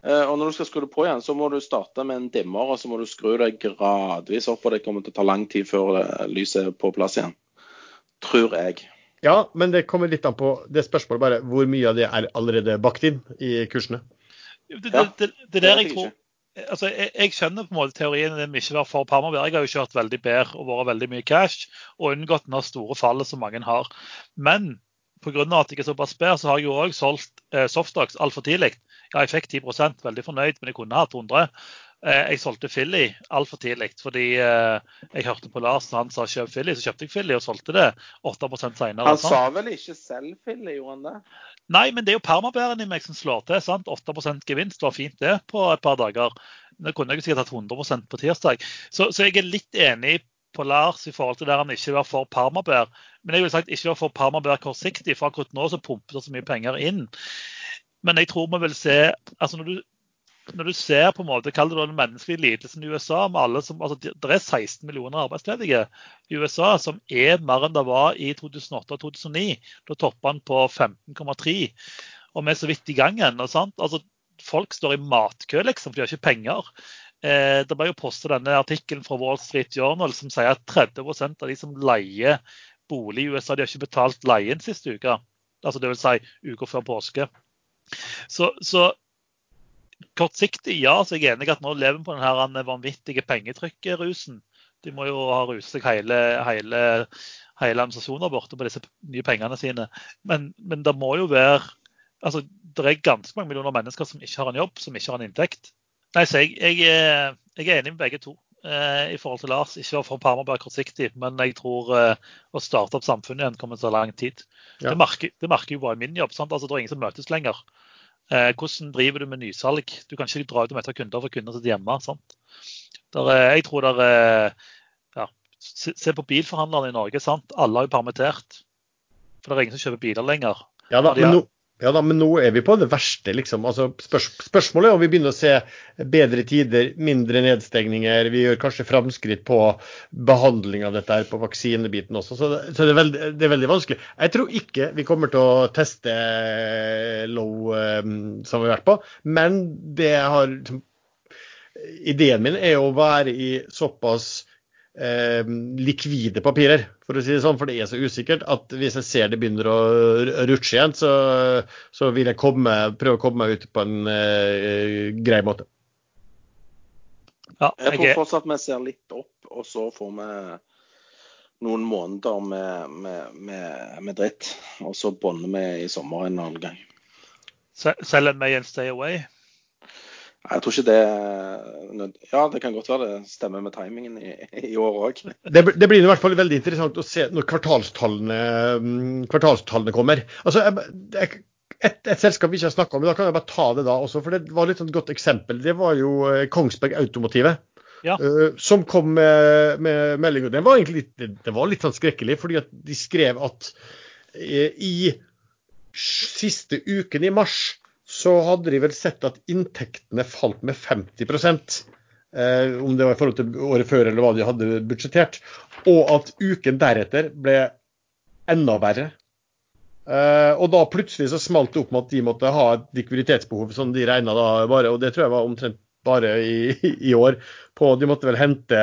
Eh, og når du skal skru det på igjen, så må du starte med en dimmer, og så må du skru det gradvis opp. Og det kommer til å ta lang tid før lyset er på plass igjen. Tror jeg. Ja, men det kommer litt an på det spørsmålet bare hvor mye av det er allerede bakt inn i kursene. Det, det, det, det der jeg tror altså, jeg, jeg, skjønner på en måte teorien om ikke være for Parmaver. Jeg har jo kjørt veldig bedre og vært veldig mye cash og unngått det store fallet som mange har. Men pga. at jeg er såpass spær, så har jeg jo òg solgt eh, Softox altfor tidlig. Ja, jeg fikk 10 veldig fornøyd, men jeg kunne hatt 100 eh, Jeg solgte Philly altfor tidlig, fordi eh, jeg hørte på Lars han sa kjøp Philly, så kjøpte jeg Philly og solgte det 8 senere. Han sa vel ikke selv Philly, gjorde han det? Nei, men det er jo permabæren i meg som slår til. sant? 8% gevinst var fint det på et par dager. Nå kunne jeg sikkert hatt 100% på tirsdag. Så, så jeg er litt enig på Lars i forhold til der han ikke var for Parmabær. Men jeg vil sagt ikke var for Parmabær kortsiktig, for akkurat nå så pumper det så mye penger inn. Men jeg tror vi vil se altså når du, når du ser på en måte, kall det den menneskelige lidelsen i USA med alle som, altså Det er 16 millioner arbeidsledige i USA, som er mer enn det var i 2008 og 2009. Da toppa han på 15,3. Og vi er så vidt i gang ennå. Altså, folk står i matkø, liksom, for de har ikke penger. Eh, det ble jo postet denne artikkelen fra Wall Street Journal som sier at 30% av de som leier bolig i USA. De har ikke betalt leien siste uke. Altså vil si uka før påske. Så, så kortsiktig, ja, så jeg er enig at nå lever vi på den vanvittige pengetrykkrusen. De må jo ha ruset seg hele, hele, hele administrasjonen borte på disse nye pengene sine. Men, men det må jo være altså, Det er ganske mange millioner mennesker som ikke har en jobb, som ikke har en inntekt. Nei, så jeg, jeg, jeg er enig med begge to eh, i forhold til Lars. Ikke for Parmaberg kortsiktig, men jeg tror eh, å starte opp samfunnet igjen kommer til å ta lang tid. Ja. Det, merker, det merker jo bare i min jobb. Sant? Altså, det er ingen som møtes lenger. Eh, hvordan driver du med nysalg? Du kan ikke dra ut og møte kunder for kunder sitter hjemme. Sant? Der, jeg tror der, ja, Se på bilforhandlerne i Norge. Sant? Alle har jo permittert. For det er ingen som kjøper biler lenger. Ja da, men nå, ja da, men nå er vi på det verste, liksom. Altså, spørs, spørsmålet er om vi begynner å se bedre tider, mindre nedstengninger. Vi gjør kanskje framskritt på behandling av dette her, på vaksinebiten også. Så, det, så det, er veldig, det, er veldig, vanskelig. Jeg tror ikke vi kommer til å teste low um, som vi har vært på, men det har Ideen min er å være i såpass eh, likvide papirer, for å si det sånn, for det er så usikkert at hvis jeg ser det begynner å rutsje igjen, så, så vil jeg komme, prøve å komme meg ut på en eh, grei måte. Ja, jeg tror fortsatt vi ser litt opp, og så får vi noen måneder med, med, med, med dritt. Og så bånder vi i sommer en annen gang. Selv om vi er en Stay Away? Jeg tror ikke det Ja, det kan godt være det stemmer med timingen i, i år òg. Det, det, blir i hvert fall veldig interessant å se når kvartalstallene, mm, kvartalstallene kommer. Altså, et, et, selskap vi ikke har snakka om, da kan jeg bare ta det da også. For det var litt sånn godt eksempel. Det var jo eh, Kongsberg Automotive. Ja. Uh, som kom med, med melding. Det var egentlig litt, det var litt sånn skrekkelig, fordi at de skrev at uh, i siste uken i mars så hadde de vel sett at inntektene falt med 50 eh, om det var i forhold til året før eller hva de hadde budsjettert, og at uken deretter ble enda verre. Eh, og da plutselig så smalt det opp med at de måtte ha et likviditetsbehov som de regna da bare, og det tror jeg var omtrent bare i, i år, på De måtte vel hente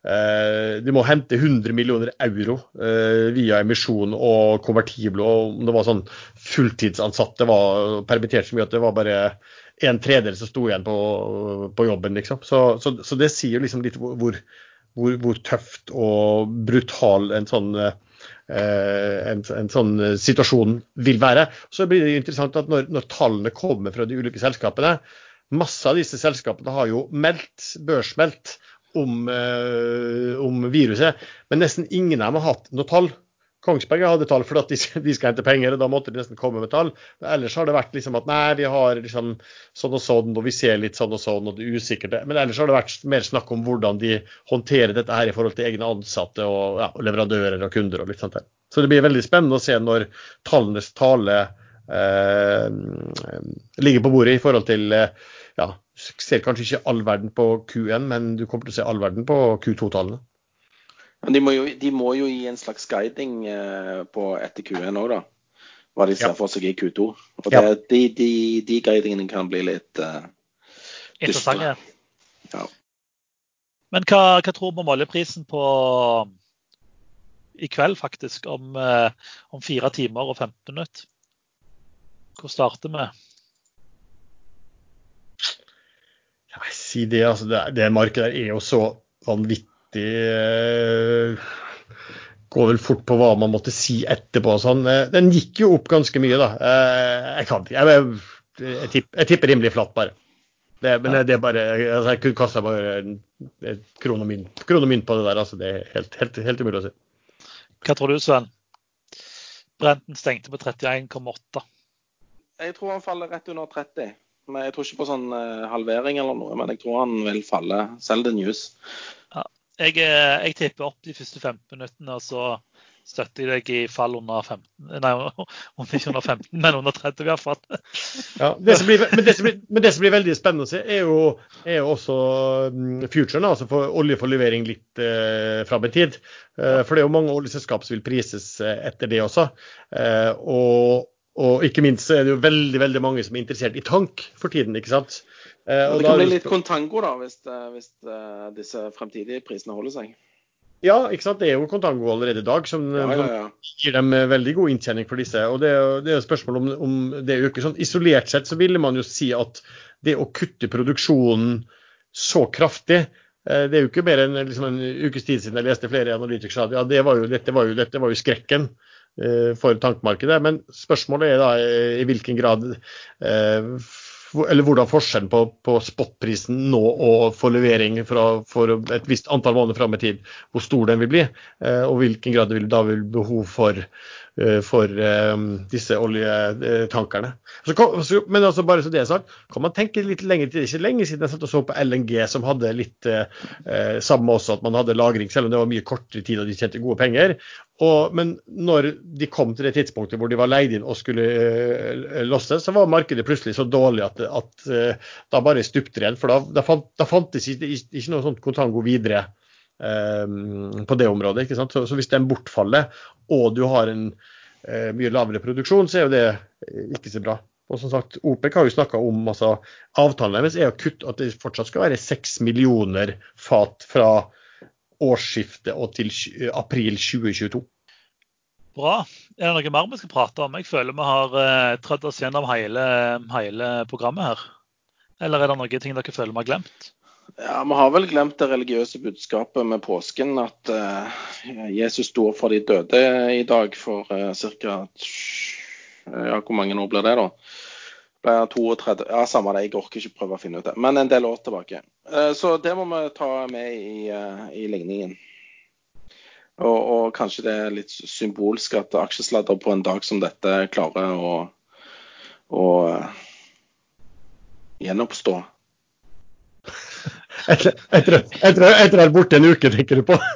de må hente 100 millioner euro eh, via emisjon og konvertible. og Om det var sånn fulltidsansatte var permittert så mye at det var bare en tredjedel som sto igjen på, på jobben. liksom. Så, så, så, det sier liksom litt hvor, hvor, hvor, tøft og brutal en sånn eh, en, en, sånn situasjon vil være. Så blir det interessant at når, når, tallene kommer fra de ulike selskapene, masse av disse selskapene har jo meldt, børsmeldt om, eh, om, viruset. Men nesten ingen av dem har hatt noe tall. Kongsberg hadde tall for at de, de, skal hente penger, og da måtte de nesten komme med tall. Men ellers har det vært liksom at nei, vi har liksom sånn og sånn, og vi ser litt sånn og sånn, og det er usikkert. Men ellers har det vært mer snakk om hvordan de håndterer dette her i forhold til egne ansatte og, ja, leverandører og kunder og litt sånt der. Så det blir veldig spennende å se når tallenes tale eh, ligger på bordet i forhold til eh, ja, ser kanskje ikke all verden på Q1, men du kommer til å se all verden på Q2-tallene. Men de må, jo, de må, jo, gi en slags guiding eh, på etter Q1 òg, da. Hva de ser ja. for seg i Q2. Og det, ja. de, de, de, guidingene kan bli litt uh, Interessante. Ja. Men hva, hva tror vi om oljeprisen på i kveld, faktisk? Om, uh, om fire timer og 15 minutter? Hvor starter vi? Jeg si det, altså det, det markedet er jo så vanvittig eh, Går vel fort på hva man måtte si etterpå. Sånn. Den gikk jo opp ganske mye, da. Eh, jeg kan ikke jeg, jeg, jeg, tipper rimelig flatt, bare. Det, men det er bare, altså Jeg kunne kasta bare kron og mynt på det der. altså Det er helt, helt, helt umulig å si. Hva tror du, Sven? Brenten stengte på 31,8. Jeg tror han faller rett under 30. Men jeg tror ikke på sånn uh, halvering eller noe, men jeg tror han vil falle. Selv the news. Ja, jeg, eh, jeg, tipper opp de første 15 minuttene, og så støtter jeg deg i fall under 15. Nei, ikke under 15, men under 30 i hvert fall. Ja, det blir, men, det blir, men, det som blir, veldig spennende å se, er jo, er jo også mm, futuren. Altså for olje for levering litt eh, fram i tid. Eh, for det er jo mange oljeselskap som vil prises eh, etter det også. Eh, og og ikke minst så er det jo veldig veldig mange som er interessert i tank for tiden. ikke sant? Eh, det kan bli litt kontango da, hvis, eh, hvis uh, disse fremtidige prisene holder seg. Ja, ikke sant? det er jo kontango allerede i dag som, Ja, ja, som ja. gir dem eh, veldig god inntjening for disse. og Det er jo det er jo spørsmål om, om det øker. Sånn, isolert sett så ville man jo si at det å kutte produksjonen så kraftig Det er jo ikke mer enn liksom, en ukes tid siden jeg leste flere analytikere sa at ja, det var jo, dette, var jo, dette var jo skrekken for tankmarkedet. Men spørsmålet er da eh, i hvilken grad eh, eller hvordan forskjellen på, på spotprisen nå og for levering fra, for et visst antall måneder fram i tid, hvor stor den vil bli, eh, og hvilken grad det vil, da vil behov for, eh, for eh, disse oljetankerne. Så, kan- så, men altså bare så det er sagt, kan man tenke litt lenger er ikke lenge siden jeg satt og så på LNG, som hadde litt eh, eh, samme også, at man hadde lagring, selv om det var mye kortere tid og de tjente gode penger. Og, men når de kom til det tidspunktet hvor de var leid inn og skulle eh, losses, så var markedet plutselig så dårlig at, at eh, da bare stupte det igjen. For da, da, fant, da fantes ikke, ikke noe sånt kontango videre eh, på det området. ikke sant? Så, så hvis den bortfaller, og du har en eh, mye lavere produksjon, så er jo det eh, ikke så bra. Og som sagt, OPEC har jo snakka om altså, Avtalen deres er å kutte at det fortsatt skal være 6 millioner fat fra årsskiftet og til april 2022. Bra. Er det noe mer vi skal prate om? Jeg føler vi har eh, trødd oss gjennom hele, hele programmet her. Eller er det noen ting dere føler vi har glemt? Ja, Vi har vel glemt det religiøse budskapet med påsken. At uh, Jesus sto opp for de døde i dag for uh, ca. Ja, hvor mange år blir det, da? Ble jeg 32? Ja, Samme det, jeg orker ikke prøve å finne ut det. Men en del år tilbake. Uh, så det må vi ta med i, uh, i ligningen. Og, og kanskje det er litt symbolsk at aksjesladder på en dag som dette klarer å, å eh, gjenoppstå. Etter, etter, etter, etter å borte en uke, tenker du på?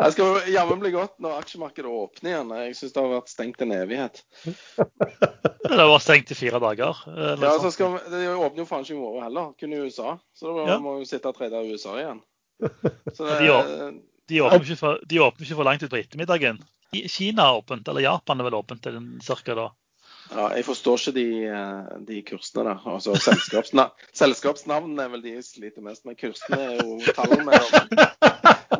Det skal jammen bli godt når aksjemarkedet åpner igjen. Jeg syns det har vært stengt en evighet. Det har vært stengt i fire dager. eh, Ja, så skal vi, Det åpner jo faen ikke i morgen heller, kun i USA. Så da Ja. må vi jo sitte og trade i USA igjen. Så det, de år. De åpner ikke for, de åpner ikke for langt ut på ettermiddagen. Kina er åpent, eller Japan er vel åpent ca. cirka da. Ja, jeg forstår ikke de, eh, de kursene der. Altså selskapsna Selskapsnavnene er vel de jeg sliter mest med. Kursene er jo tallene.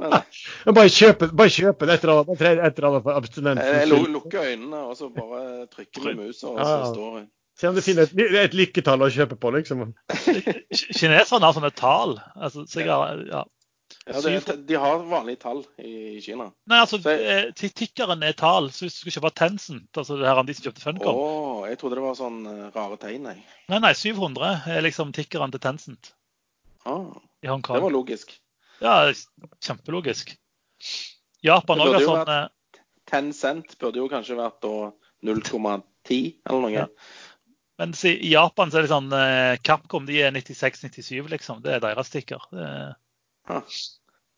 Men Bare kjøpe, bare kjøpe det etter alle, etter for abstinensen jeg lukker øynene og så bare trykker med musa, og så Ja. står jeg. Se om du finner et, et lykketall å kjøpe på, liksom. Ki- Kineserne har sånne tall. Altså, så jeg ja. Ja, det, er- de har vanlige tall i Kina. Nei, altså, Så- eh, tikkeren er tall. Så hvis du skal kjøpe Tencent, altså det her, de som kjøpte Funcom jeg trodde det var sånn eh, rare tegn, jeg. Nei, nei, 700 er liksom tikkeren til Tencent Ah, i Hongkong. det var logisk. Ja, kjempelogisk. Japan òg har sånn Tencent 10 burde jo kanskje vært 0,10 eller noe. Ja. Mens i Japan så er det sånn eh, Capcom de er 96-97, liksom. Det er deres stikker. Det er...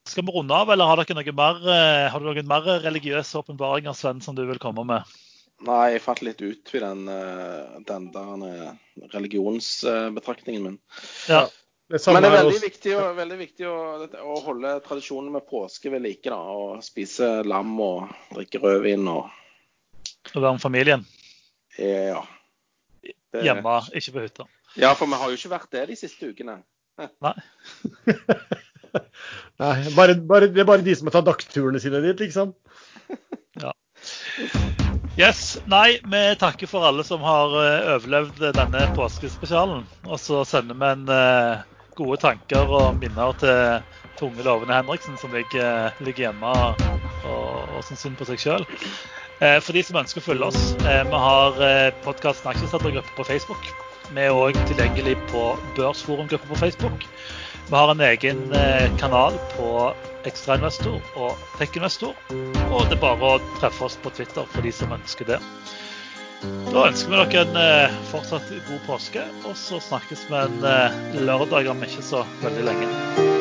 Skal vi runde av, eller har dere noe mer, eh, har dere noen mer religiøse åpenbaringer, Sven, som du vil komme med? Nei, jeg falt litt ut i den, eh, den der eh, religionsbetraktningen min. Ja. Det Men det er veldig viktig, å, veldig viktig å, å holde tradisjonen med påske ved like. da, Og spise lam og drikke rødvin og og være med familien eh, ja. Det- hjemme, ikke på hytta. Ja, for vi har jo ikke vært det de siste ukene. Nei. Nei, bare, bare, det er bare de som tatt dagsturene sine dit, liksom. Ja. Yes, Nei, vi takker for alle som har eh, overlevd denne påskespesialen. Og så sender vi en uh, gode tanker og minner til tunge, lovende Henriksen, som ligger, ligger hjemme og, og syns synd på seg sjøl. Uh, for de som ønsker å følge oss, uh, vi har eh, podkasten Aksjesettergruppe på Facebook. Vi er òg tilgjengelig på Børsforumgruppe på Facebook. Vi har en egen eh, kanal på Ekstrainvestor og Tekinvestor. Og det er bare å treffe oss på Twitter for de som ønsker det. Da ønsker vi dere en eh, fortsatt god påske, og så snakkes vi en eh, lørdag om ikke så veldig lenge.